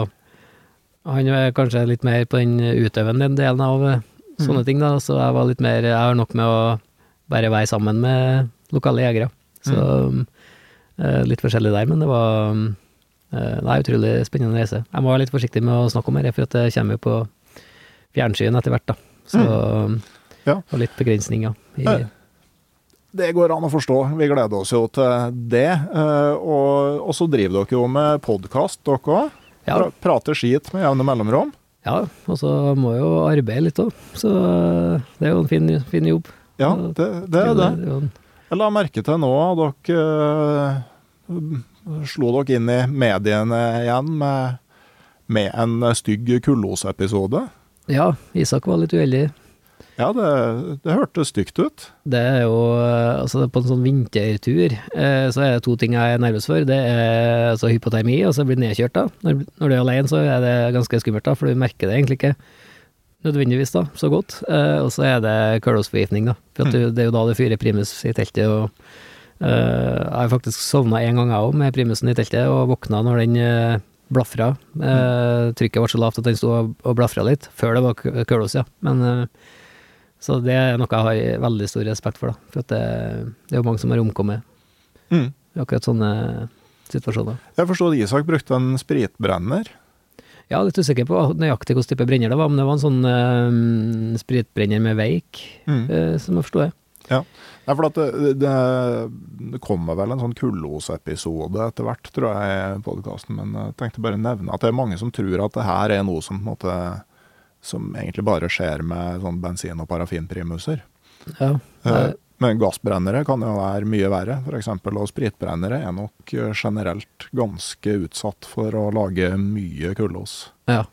[SPEAKER 3] Han er kanskje litt mer på den utøvende delen av eh, sånne
[SPEAKER 2] Mm.
[SPEAKER 3] ting, da. Så jeg var litt mer Jeg har nok med å bare være sammen med lokale jegere. Så eh, litt forskjellig der, men det var Nei, utrolig spennende reise. Jeg må være litt forsiktig med å snakke om det, for at det kommer jo på fjernsyn etter hvert, da. Så
[SPEAKER 2] Ja.
[SPEAKER 3] og litt begrensninger. I,
[SPEAKER 2] Det går an å forstå. Vi gleder oss jo til det. eh, Og, og så driver dere jo med podkast, dere òg.
[SPEAKER 3] ja,
[SPEAKER 2] Prater skit med jevne mellomrom.
[SPEAKER 3] Ja, og så må jo arbeide litt òg, så eh, det er jo en fin, fin jobb.
[SPEAKER 2] Ja, det, det er det. Jeg la merke til nå at dere eh, slo dere inn i mediene igjen med, med en stygg Kullås-episode.
[SPEAKER 3] Ja, Isak var litt uheldig.
[SPEAKER 2] Ja, det, det hørtes stygt ut.
[SPEAKER 3] Det er jo eh, Altså, på en sånn vintertur, eh, så er det to ting jeg er nervøs for. Det er altså hypotermi, og så blir du nedkjørt, da. Når, når du er alene, så er det ganske skummelt, da, for du merker det egentlig ikke nødvendigvis da, så godt. Eh, og så er det kullåsforgiftning, da. For du, det er jo da det fyrer primus i teltet, og eh, jeg har faktisk sovna en gang, jeg òg, med primusen i teltet, og våkna når den blafra. Eh, trykket ble så lavt at den sto og, blafra litt, før det var kølos, ja. Men så det er noe jeg har veldig stor respekt for, da. For det, det er jo mange som har omkommet
[SPEAKER 2] Mm.
[SPEAKER 3] i akkurat sånne situasjoner.
[SPEAKER 2] Jeg forstår at Isak brukte en spritbrenner.
[SPEAKER 3] Er litt usikker på nøyaktig hvilken type brenner det var, men det var en sånn uh, spritbrenner med veik,
[SPEAKER 2] Mm.
[SPEAKER 3] uh, som jeg forsto det.
[SPEAKER 2] Ja, for at det, det, det kommer vel en sånn Kullås-episode etter hvert, tror jeg, i podkasten. Men jeg tenkte bare å nevne at det er mange som tror at det her er noe som på en måte som egentlig bare skjer med sånn bensin- og parafinprimuser.
[SPEAKER 3] Ja.
[SPEAKER 2] Eh, Men gassbrennere kan jo være mye verre, f.eks. Og spritbrennere er nok eh, generelt ganske utsatt for å lage mye kullås.
[SPEAKER 3] ja.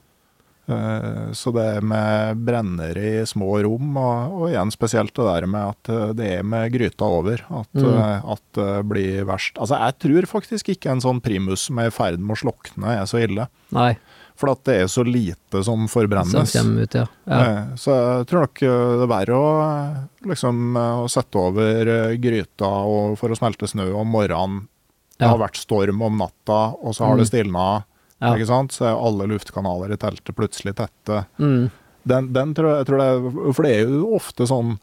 [SPEAKER 2] Eh, Så det med brennere i små rom, og, og igjen spesielt det der med at det er med gryta over, at,
[SPEAKER 3] Mm.
[SPEAKER 2] at det blir verst. Altså jeg tror faktisk ikke en sånn primus som er i ferd med å slokne er så ille.
[SPEAKER 3] Nei,
[SPEAKER 2] For at det er så lite som
[SPEAKER 3] som
[SPEAKER 2] forbrennes.
[SPEAKER 3] kommer ut, ja. ja.
[SPEAKER 2] Eh, Så jeg tror nok eh, det er verre å, eh, liksom, å sette over gryta og for å smelte snø om morgenen. Det har vært storm om natta, og så har det
[SPEAKER 3] Mm.
[SPEAKER 2] stilna.
[SPEAKER 3] Ja.
[SPEAKER 2] Ikke sant? Så er alle luftkanaler i teltet plutselig tette.
[SPEAKER 3] Mm.
[SPEAKER 2] Den, den tror jeg, jeg tror det For det er jo ofte sånn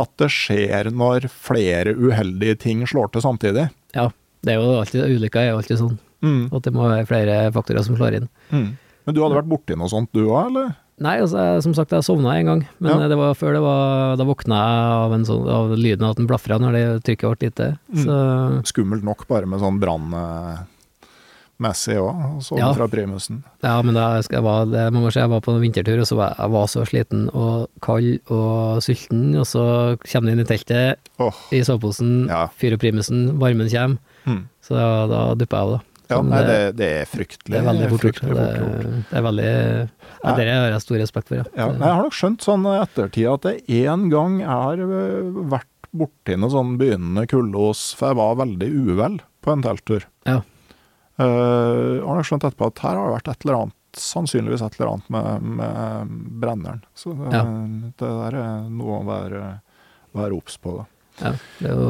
[SPEAKER 2] at det skjer når flere uheldige ting slår til samtidig.
[SPEAKER 3] ja. Det er jo alltid, Ulykker er jo alltid sånn,
[SPEAKER 2] Mm.
[SPEAKER 3] at det må være flere faktorer som slår inn.
[SPEAKER 2] Mm. Men du hadde vært borti noe sånt du òg, eller?
[SPEAKER 3] Nei, altså, jeg- som sagt, jeg sovna en gang, men
[SPEAKER 2] Ja.
[SPEAKER 3] det var før det var Da våkna jeg av, en sånn, av lyden av at den blafra når det trykket ble lite.
[SPEAKER 2] Mm.
[SPEAKER 3] Så
[SPEAKER 2] Skummelt nok bare med sånn brannmessig òg, sånn
[SPEAKER 3] Ja.
[SPEAKER 2] fra primusen.
[SPEAKER 3] Ja, men da jeg var, det mange år siden jeg var på en vintertur, og så var jeg var så sliten og kald og sulten, og så kommer du inn i teltet
[SPEAKER 2] oh.
[SPEAKER 3] i soveposen,
[SPEAKER 2] Ja.
[SPEAKER 3] fyrer primusen, varmen kommer,
[SPEAKER 2] mm.
[SPEAKER 3] så da, da dupper jeg av, da.
[SPEAKER 2] Ja, nei,
[SPEAKER 3] det,
[SPEAKER 2] det, det er fryktelig.
[SPEAKER 3] det er veldig fort gjort. Det, det er veldig ja, Det har jeg stor respekt for, ja.
[SPEAKER 2] Ja, jeg har nok skjønt sånn ettertid at det én gang jeg har øh, vært borti noe sånn begynnende kullås, for jeg var veldig uvel på en telttur.
[SPEAKER 3] Ja.
[SPEAKER 2] Uh, har nok skjønt etterpå at her har det vært et eller annet, sannsynligvis et eller annet med, med brenneren. Så det,
[SPEAKER 3] Ja.
[SPEAKER 2] det der er noe å være, være obs på. Da.
[SPEAKER 3] Ja, det er jo,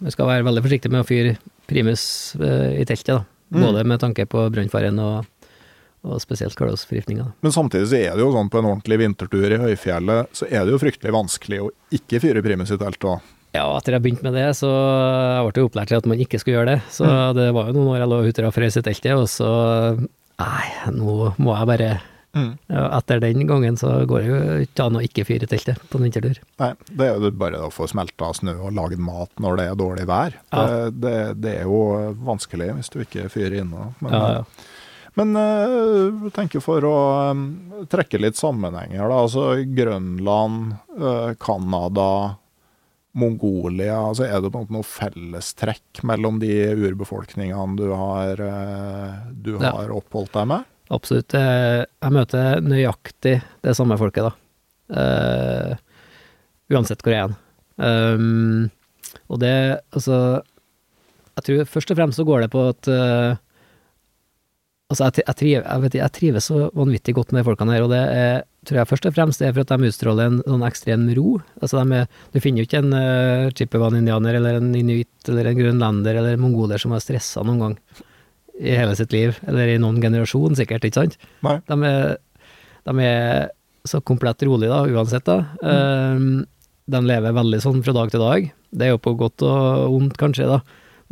[SPEAKER 3] vi skal være veldig forsiktige med å fyre primus eh, i teltet, da.
[SPEAKER 2] Mm.
[SPEAKER 3] Både med tanke på brønnfaren og, og spesielt kullåsforgiftninga.
[SPEAKER 2] Men samtidig så er det jo sånn på en ordentlig vintertur i høyfjellet, så er det jo fryktelig vanskelig å ikke fyre primus i teltet òg.
[SPEAKER 3] Ja, etter jeg begynte med det, så jeg ble jo opplært til at man ikke skulle gjøre det. Så
[SPEAKER 2] Mm.
[SPEAKER 3] det var jo noen år jeg lå ute og frøs i teltet, og så Nei, nå må jeg bare ja, Etter den gangen så går det jo ikke an å ikke fyre i teltet på en vintertur.
[SPEAKER 2] Nei, det er jo bare å få smelta snø og lagd mat når det er dårlig vær.
[SPEAKER 3] Ja.
[SPEAKER 2] Det, det, det er jo vanskelig hvis du ikke fyrer inne. Men,
[SPEAKER 3] Ja, ja.
[SPEAKER 2] men eh, jeg tenker for å eh, trekke litt sammenhenger, da. Altså Grønland, eh, Canada, Mongolia. Altså er det på en måte noe fellestrekk mellom de urbefolkningene du har, eh, du
[SPEAKER 3] Ja.
[SPEAKER 2] har oppholdt deg med?
[SPEAKER 3] Absolutt. eh, Jeg møter nøyaktig det samme folket, da. Uh, uansett hvor jeg er. Um, og det, altså Jeg tror først og fremst så går det på at uh, Altså, jeg, jeg, triv, jeg, vet, jeg trives så vanvittig godt med de folkene her, og det er, tror jeg først og fremst er for at de utstråler en sånn ekstrem ro. Altså, er, du finner jo ikke en uh, chippewan-indianer eller en inuitt eller en grønlender eller en mongoler som har stressa noen gang i hele sitt liv, eller i noen generasjon sikkert, ikke sant?
[SPEAKER 2] Nei.
[SPEAKER 3] De er, de er så komplett rolig da, uansett da. Um, de lever veldig sånn fra dag til dag. Det er jo på godt og vondt kanskje da,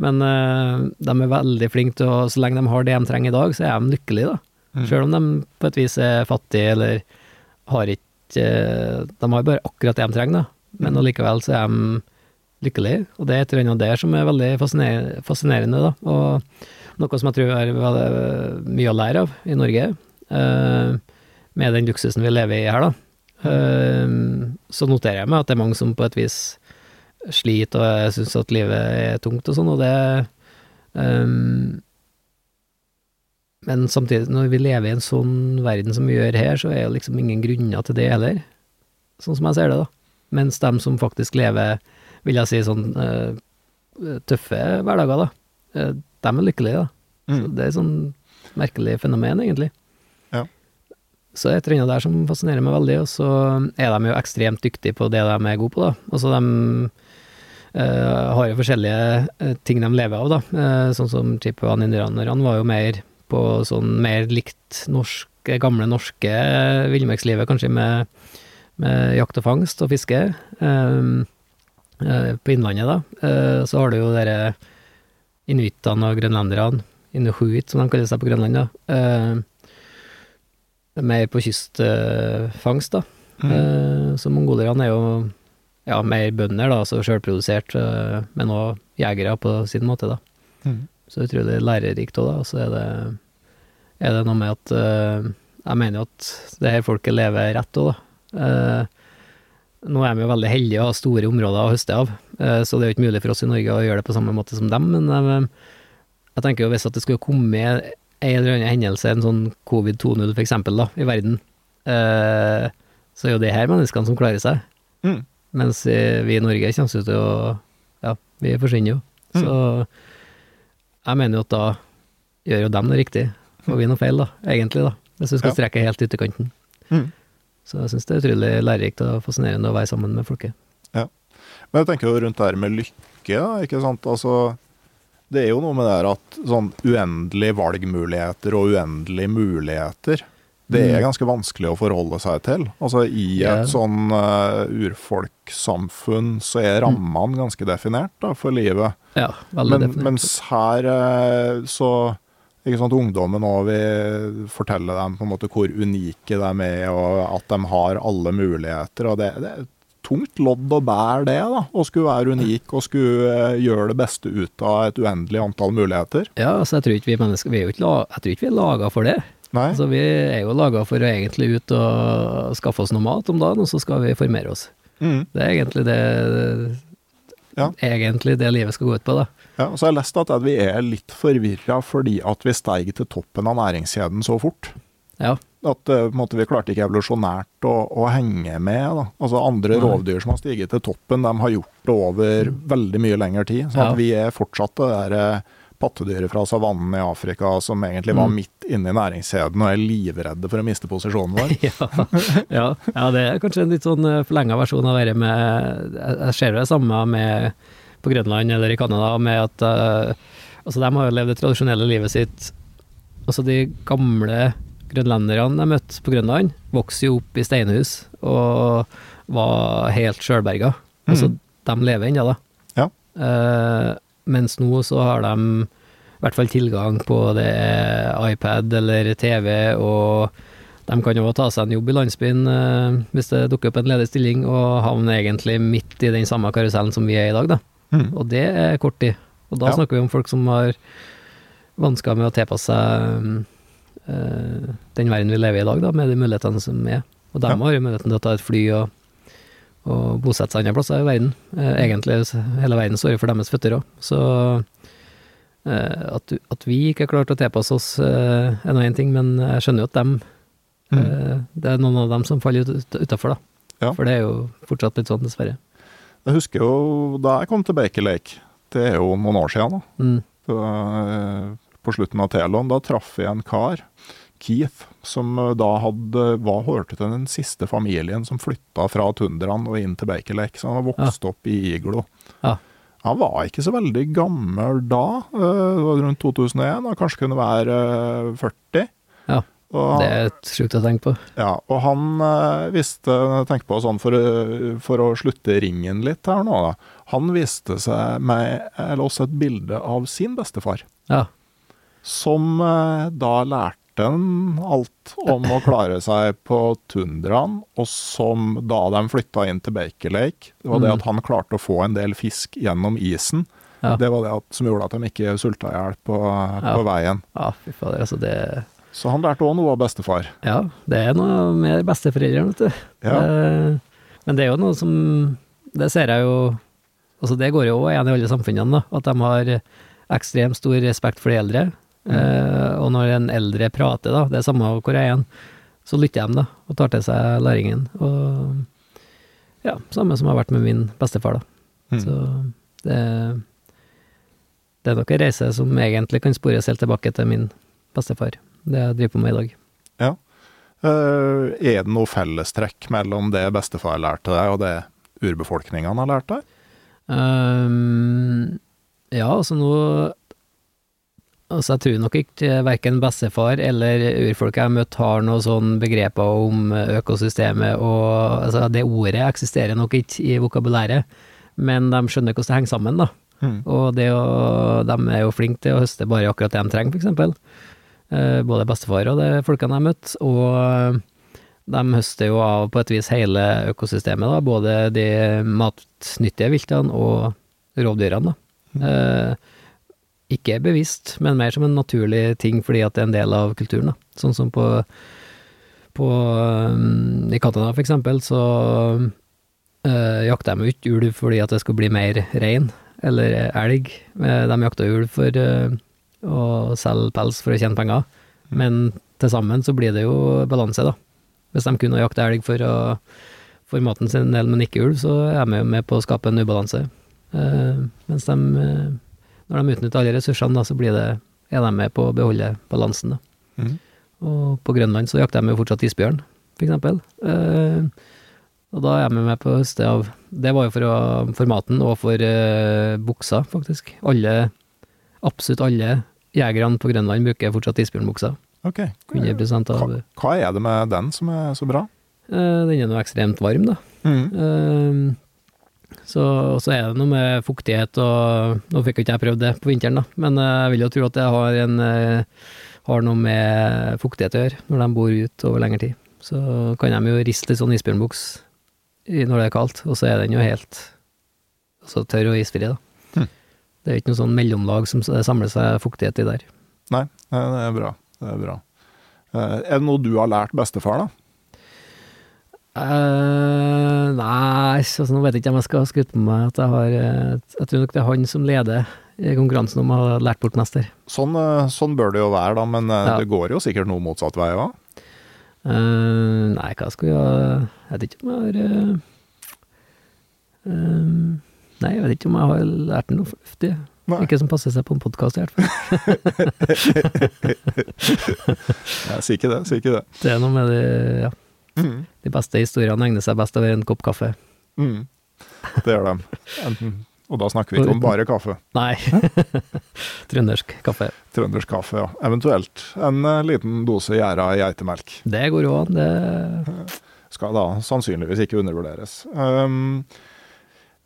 [SPEAKER 3] men uh, de er veldig flinke til å, så lenge de har det de trenger i dag, så er de lykkelige da.
[SPEAKER 2] Mm.
[SPEAKER 3] Selv om de på et vis er fattige eller har ikke eh, De har bare akkurat det de trenger, da. Men allikevel så er de lykkelige, og det er et eller annet der som er veldig fasciner- fascinerende, da. Og noe som jeg tror er veldig mye å lære av i Norge, eh, med den luksusen vi lever i her, da. Eh, så noterer jeg meg at det er mange som på et vis sliter og syns at livet er tungt og sånn, og det eh, men samtidig, når vi lever i en sånn verden som vi gjør her, så er jo liksom ingen grunner til det heller, sånn som jeg ser det, da. Mens dem som faktisk lever, vil jeg si, sånn tøffe hverdager, da, eh, dem er lykkelige, da. Så
[SPEAKER 2] Mm.
[SPEAKER 3] det er et sånn merkelig fenomen, egentlig.
[SPEAKER 2] Ja.
[SPEAKER 3] Så det er et eller annet der som fascinerer meg veldig, og så er de jo ekstremt dyktige på det de er gode på, da. Altså de Uh, har jo forskjellige eh, ting de lever av, da. Uh, sånn som chippewan-indianerne var jo mer på sånn mer likt norsk, gamle norske villmarkslivet, kanskje med, med jakt og fangst og fiske. Eh, eh, på Innlandet, da, eh, så har du jo dere inuittene og grønlenderne, inuhuit som de kaller seg på Grønland, da. Eh, mer på kystfangst, da.
[SPEAKER 2] Mm.
[SPEAKER 3] Eh, så mongolerne er jo ja, mer bønder, da, altså sjølprodusert, eh, men òg jegere på sin måte, da.
[SPEAKER 2] Mm.
[SPEAKER 3] Så utrolig lærerikt òg, da. Og så er det, er det noe med at uh, Jeg mener jo at det her folket lever rett òg, da. Uh, nå er vi jo veldig heldige og har store områder å høste av, så det er jo ikke mulig for oss i Norge å gjøre det på samme måte som dem, men eh, jeg tenker jo hvis at det skulle komme en eller annen hendelse, en sånn covid 2.0 for eksempel, da, i verden, eh, så er jo det her menneskene som klarer seg.
[SPEAKER 2] Mm.
[SPEAKER 3] Mens eh, vi i Norge kommer til å Ja, vi forsvinner jo. Så jeg mener jo at da gjør jo dem det riktig, og vi noe feil, da, egentlig, da. Hvis vi skal strekke helt ut i kanten.
[SPEAKER 2] Mm.
[SPEAKER 3] Så jeg syns det er utrolig lærerikt og fascinerende å være sammen med folket.
[SPEAKER 2] Men jeg tenker jo rundt det her med lykke, da, ikke sant. Altså, det er jo noe med det her at sånn uendelige valgmuligheter og uendelige muligheter, det er
[SPEAKER 3] Mm.
[SPEAKER 2] ganske vanskelig å forholde seg til. Altså i
[SPEAKER 3] et
[SPEAKER 2] et sånn uh, urfolkssamfunn så er rammene ganske definert da, for livet.
[SPEAKER 3] Ja, veldig
[SPEAKER 2] Men,
[SPEAKER 3] definert.
[SPEAKER 2] mens her uh, så ikke sant, Ungdommen òg vil fortelle dem på en måte hvor unike de er, og at de har alle muligheter. og Det, det et tungt lodd å bære det, da, å skulle være unik og skulle eh, gjøre det beste ut av et uendelig antall muligheter.
[SPEAKER 3] Ja, altså jeg tror ikke vi mennesker vi er jo ikke Jeg tror ikke vi er laga for det.
[SPEAKER 2] Nei?
[SPEAKER 3] Altså Vi er jo laga for å egentlig ut og skaffe oss noe mat om dagen, og så skal vi formere oss.
[SPEAKER 2] Mm.
[SPEAKER 3] Det er egentlig det
[SPEAKER 2] Ja.
[SPEAKER 3] Egentlig det livet skal gå ut på, da.
[SPEAKER 2] Ja, og så har jeg lest at vi er litt forvirra fordi at vi steig til toppen av næringskjeden så fort.
[SPEAKER 3] Ja.
[SPEAKER 2] At eh, måte, vi klarte ikke evolusjonært å, å henge med. Da. Altså Andre
[SPEAKER 3] Nei.
[SPEAKER 2] rovdyr som har stiget til toppen, de har gjort det over veldig mye lengre tid. Så
[SPEAKER 3] Ja.
[SPEAKER 2] at vi er fortsatt det der eh, pattedyret fra savannen i Afrika som egentlig var
[SPEAKER 3] Mm.
[SPEAKER 2] midt inne i næringskjeden og er livredde for å miste posisjonen vår. [LAUGHS]
[SPEAKER 3] ja, ja, ja, det er kanskje en litt sånn forlenga versjon av være med jeg ser det samme med på Grønland eller i Canada, med at uh, altså de har jo levd det tradisjonelle livet sitt Altså de gamle grønlenderne jeg møtte på Grønland, vokste jo opp i steinhus og var helt sjølberga. Altså,
[SPEAKER 2] Mhm.
[SPEAKER 3] de lever ennå, da.
[SPEAKER 2] Ja.
[SPEAKER 3] Uh, mens nå så har de i hvert fall tilgang på det iPad eller TV, og de kan jo ta seg en jobb i landsbyen uh, hvis det dukker opp en ledig stilling, og havne egentlig midt i den samme karusellen som vi er i dag, da.
[SPEAKER 2] Mm.
[SPEAKER 3] Og det er kort tid. Og da
[SPEAKER 2] Ja.
[SPEAKER 3] snakker vi om folk som har vansker med å tilpasse seg eh, den verden vi lever i i dag, da, med de mulighetene som er. Og de
[SPEAKER 2] Ja.
[SPEAKER 3] har jo muligheten til å ta et fly og, og bosette seg andre plasser i verden. Eh, egentlig hele verden står jo for deres føtter òg. Så eh, at, at vi ikke har klart å tilpasse oss, eh, er nå én ting, men jeg skjønner jo at dem
[SPEAKER 2] Mm.
[SPEAKER 3] eh, Det er noen av dem som faller ut, utafor, da.
[SPEAKER 2] Ja.
[SPEAKER 3] For det er jo fortsatt litt sånn, dessverre.
[SPEAKER 2] Jeg husker jo da jeg kom til Baker Lake, det er jo noen år siden. da.
[SPEAKER 3] Mm.
[SPEAKER 2] Eh, på slutten av Telon. Da traff jeg en kar, Keith, som eh, da hadde, var hørte til den siste familien som flytta fra tundraen og inn til Baker Lake. Så han var vokst opp i iglo.
[SPEAKER 3] Ja.
[SPEAKER 2] Han var ikke så veldig gammel da, eh, det var rundt 2001, og kanskje kunne være eh, 40.
[SPEAKER 3] Ja,
[SPEAKER 2] Og
[SPEAKER 3] Det er sjukt å tenke på.
[SPEAKER 2] ja, og han eh, visste Tenk på sånn for, for å slutte ringen litt her nå, da. Han viste seg meg, eller også et bilde av sin bestefar,
[SPEAKER 3] Ja.
[SPEAKER 2] Som eh, da lærte han alt om å klare seg på tundraen, og som da de flytta inn til Baker Lake, det var det
[SPEAKER 3] Mm.
[SPEAKER 2] at han klarte å få en del fisk gjennom isen.
[SPEAKER 3] Ja.
[SPEAKER 2] Det var det at, som gjorde at de ikke sulta i hjel på, på veien.
[SPEAKER 3] ja, fy fader, altså det
[SPEAKER 2] Så han lærte òg noe av bestefar.
[SPEAKER 3] Ja, det er noe med besteforeldrene, vet du.
[SPEAKER 2] Ja.
[SPEAKER 3] Eh, men det er jo noe som Det ser jeg jo Altså, det går jo òg igjen i alle samfunnene, da. At de har ekstremt stor respekt for de eldre. Eh, og når en eldre prater, da, det er samme hvor jeg er, så lytter de, da, og tar til seg læringen. Og ja, samme som har vært med min bestefar, da.
[SPEAKER 2] Mm.
[SPEAKER 3] Så det, det er nok en reise som egentlig kan spores helt tilbake til min bestefar, det jeg driver på med i dag.
[SPEAKER 2] Eh, er det noe fellestrekk mellom det bestefar lærte deg, og det urbefolkningene har lært deg?
[SPEAKER 3] Ehm, ja, altså nå Altså, jeg tror nok ikke verken bestefar eller urfolk jeg har møtt har noen sånne begreper om økosystemet, og altså, det ordet eksisterer nok ikke i vokabulæret, men de skjønner hvordan det henger sammen, da.
[SPEAKER 2] Mm.
[SPEAKER 3] Og det å, de er jo flinke til å høste bare akkurat det de trenger, eksempel. Eh, både bestefar og de folkene jeg har møtt. Og de høster jo av på et vis hele økosystemet, da. Både de matnyttige viltene og rovdyrene, da. Eh, ikke bevisst, men mer som en naturlig ting fordi at det er en del av kulturen, da. Sånn som på, på um, I Canada, for eksempel, så eh, jakter de ikke ulv fordi at det skal bli mer rein eller elg. Eh, De jakter ulv for eh, å selge pels for å tjene penger, men til sammen så blir det jo balanse, da. Hvis de kun jakte elg for, å, for maten sin del, men ikke ulv, så er de jo med på å skape en ubalanse. Uh, mens de, når de utnytter alle ressursene, da, så blir det, er de med på å beholde balansen. Da.
[SPEAKER 2] Mm.
[SPEAKER 3] Og på Grønland så jakter de jo fortsatt isbjørn, eksempel. Eh, og da er de med på å høste av Det var jo for, å, for maten og for eh, buksa, faktisk. Alle, absolutt alle jegerne på Grønland bruker fortsatt isbjørnbukser.
[SPEAKER 2] Ok.
[SPEAKER 3] 100 av
[SPEAKER 2] Hva, hva er det med den som er så bra?
[SPEAKER 3] eh, Den er nå ekstremt varm, da.
[SPEAKER 2] Mm.
[SPEAKER 3] Så, så er det noe med fuktighet og Nå fikk jo ikke jeg prøvd det på vinteren, da, men eh, jeg vil jo tro at det har, en, eh, har noe med fuktighet å gjøre når de bor ute over lengre tid. Så kan de jo riste litt sånn isbjørnbuks når det er kaldt, og så er den jo helt altså tørr og isfri, da.
[SPEAKER 2] Hm.
[SPEAKER 3] Det er jo ikke noe sånn mellomlag som samler seg fuktighet i der.
[SPEAKER 2] Nei, det er bra. Det er bra. Eh, Er det noe du har lært bestefar, da?
[SPEAKER 3] Eh, nei, altså, nå vet jeg ikke om jeg skal skryte på meg at jeg har eh, Jeg tror nok det er han som leder i konkurransen om å ha lært bort mester.
[SPEAKER 2] Sånn, eh, sånn bør det jo være, da, men
[SPEAKER 3] Ja.
[SPEAKER 2] det går jo sikkert noe motsatt vei òg.
[SPEAKER 3] Uh, nei, hva skal jeg Jeg vet ikke om jeg har eh, Nei, jeg vet ikke om jeg har lært noe fornuftig.
[SPEAKER 2] Nei.
[SPEAKER 3] Ikke som passer seg på en podkast, i hvert fall. [LAUGHS]
[SPEAKER 2] Jeg sier ikke det, sier ikke det. [LAUGHS]
[SPEAKER 3] Det er noe med det, ja,
[SPEAKER 2] Mm.
[SPEAKER 3] de beste historiene egner seg best over en kopp kaffe.
[SPEAKER 2] Mm. Det gjør de. Enten, og da snakker vi ikke om bare kaffe.
[SPEAKER 3] Nei, [LAUGHS] trøndersk kaffe.
[SPEAKER 2] Trøndersk kaffe, ja. Eventuelt en eh, liten dose gjæra geitemelk.
[SPEAKER 3] Det går jo an, det
[SPEAKER 2] Skal da sannsynligvis ikke undervurderes. Um,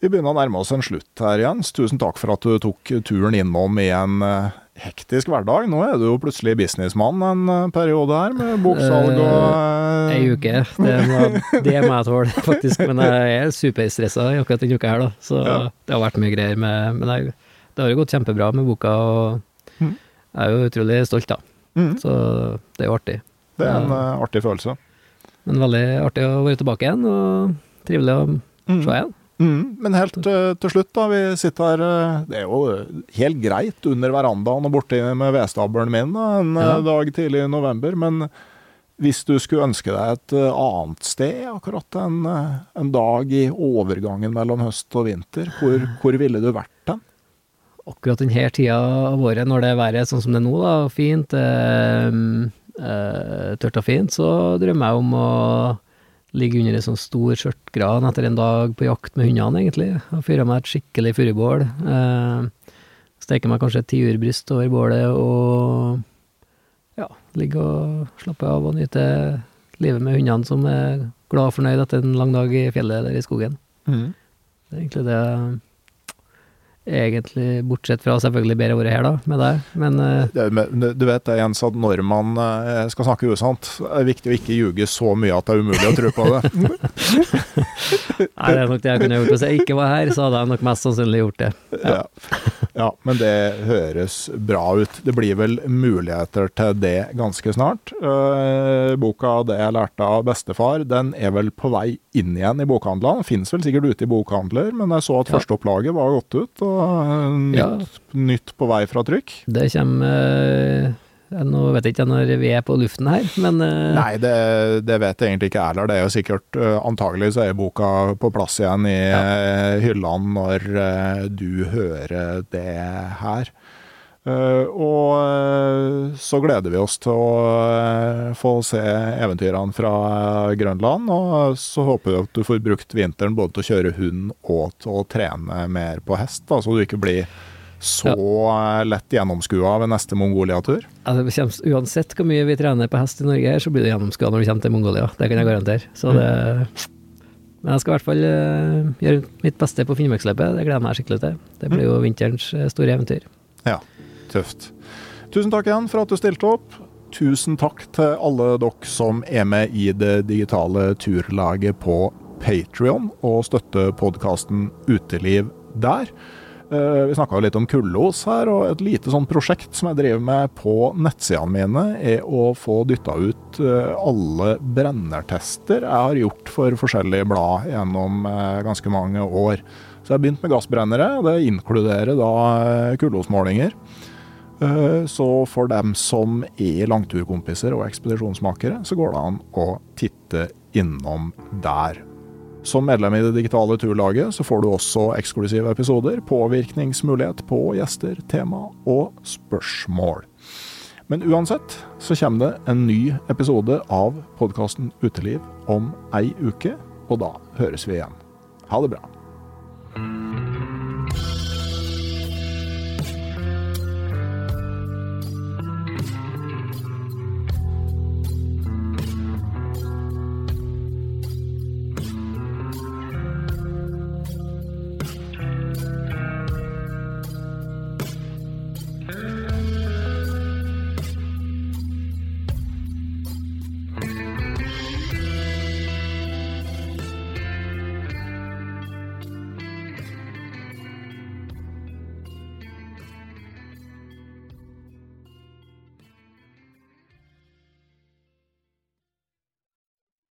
[SPEAKER 2] vi begynner å nærme oss en slutt her, Jens. Tusen takk for at du tok turen innom i en eh, hektisk hverdag. Nå er du jo plutselig businessmann en eh, periode her, med boksalg og eh,
[SPEAKER 3] Ei uke. Det må, det må jeg tåle, [LAUGHS] faktisk. Men jeg er superstressa akkurat denne uka her, da. Så
[SPEAKER 2] Ja.
[SPEAKER 3] det har vært mye greier med Men jeg, det har jo gått kjempebra med boka, og
[SPEAKER 2] Mhm.
[SPEAKER 3] jeg er jo utrolig stolt, da.
[SPEAKER 2] Mm,
[SPEAKER 3] Så det er jo artig.
[SPEAKER 2] det er en
[SPEAKER 3] Ja.
[SPEAKER 2] artig følelse.
[SPEAKER 3] Men veldig artig å være tilbake igjen, og trivelig å
[SPEAKER 2] Mm.
[SPEAKER 3] se igjen.
[SPEAKER 2] Mm, men helt uh, til slutt, da. Vi sitter her uh, Det er jo eh, helt greit under verandaen og borti med vedstabelen min da, en
[SPEAKER 3] Ja.
[SPEAKER 2] dag tidlig i november, men hvis du skulle ønske deg et annet sted akkurat en, en dag i overgangen mellom høst og vinter, hvor, hvor ville du vært den?
[SPEAKER 3] akkurat denne tida av året, når det er været sånn som det er nå, da, fint, eh, eh, tørt og fint, så drømmer jeg om å ligge under en sånn stor skjørtgran etter en dag på jakt med hundene, egentlig. Og fyrer meg et skikkelig furubål. Eh, steker meg kanskje et tiurbryst over bålet og ja, ligge og slappe av og nyte livet med hundene som er glad og fornøyd etter en lang dag i fjellet eller i skogen.
[SPEAKER 2] Mm.
[SPEAKER 3] Det er egentlig det Egentlig, bortsett fra selvfølgelig bedre ordet her, da, med deg, men eh,
[SPEAKER 2] du vet det, Jens, at når man eh, skal snakke usant, er det viktig å ikke ljuge så mye at det er umulig å tro på det. [LAUGHS]
[SPEAKER 3] Nei, det er nok det jeg kunne gjort. Hvis jeg ikke var her, så hadde jeg nok mest sannsynlig gjort det.
[SPEAKER 2] Ja. ja, men det høres bra ut. Det blir vel muligheter til det ganske snart. Eh, boka 'Det jeg lærte av bestefar' den er vel på vei inn igjen i bokhandlene. Finnes vel sikkert ute i bokhandler, men jeg så at
[SPEAKER 3] Ja.
[SPEAKER 2] førsteopplaget var gått ut. og nytt,
[SPEAKER 3] Ja.
[SPEAKER 2] nytt på vei fra trykk.
[SPEAKER 3] Det kommer eh, Nå vet jeg ikke når vi er på luften her, men eh,
[SPEAKER 2] Nei, det, det vet jeg egentlig ikke jeg heller. Det er jo sikkert uh, Antagelig så er boka på plass igjen i ja. hyllene når eh, du hører det her. Eh, og eh, så gleder vi oss til å eh, få se eventyrene fra Grønland. Og så håper vi at du får brukt vinteren både til å kjøre hund og til å trene mer på hest, da, så du ikke blir så ja. lett gjennomskua ved neste Mongolia-tur.
[SPEAKER 3] altså, uansett hvor mye vi trener på hest i Norge, her, så blir det gjennomskua når vi kommer til Mongolia. Det kan jeg garantere. Så det Men jeg skal i hvert fall gjøre mitt beste på Finnmarksløpet. Det gleder jeg meg skikkelig til. Det blir jo vinterens eh, store eventyr.
[SPEAKER 2] Ja, tøft. Tusen takk igjen for at du stilte opp. Tusen takk til alle dere som er med i det digitale turlaget på Patrion og støtter podkasten Uteliv der. Eh, Vi snakka litt om kullos her, og et lite sånn prosjekt som jeg driver med på nettsidene mine, er å få dytta ut eh, alle brennertester jeg har gjort for forskjellige blad gjennom eh, ganske mange år. Så jeg har begynt med gassbrennere, og det inkluderer da kullosmålinger. Eh, Så for dem som er langturkompiser og ekspedisjonsmakere, så går det an å titte innom der. Som medlem i det digitale turlaget så får du også eksklusive episoder, påvirkningsmulighet på gjester, tema og spørsmål. Men uansett så kommer det en ny episode av podkasten Uteliv om ei uke, og da høres vi igjen. Ha det bra.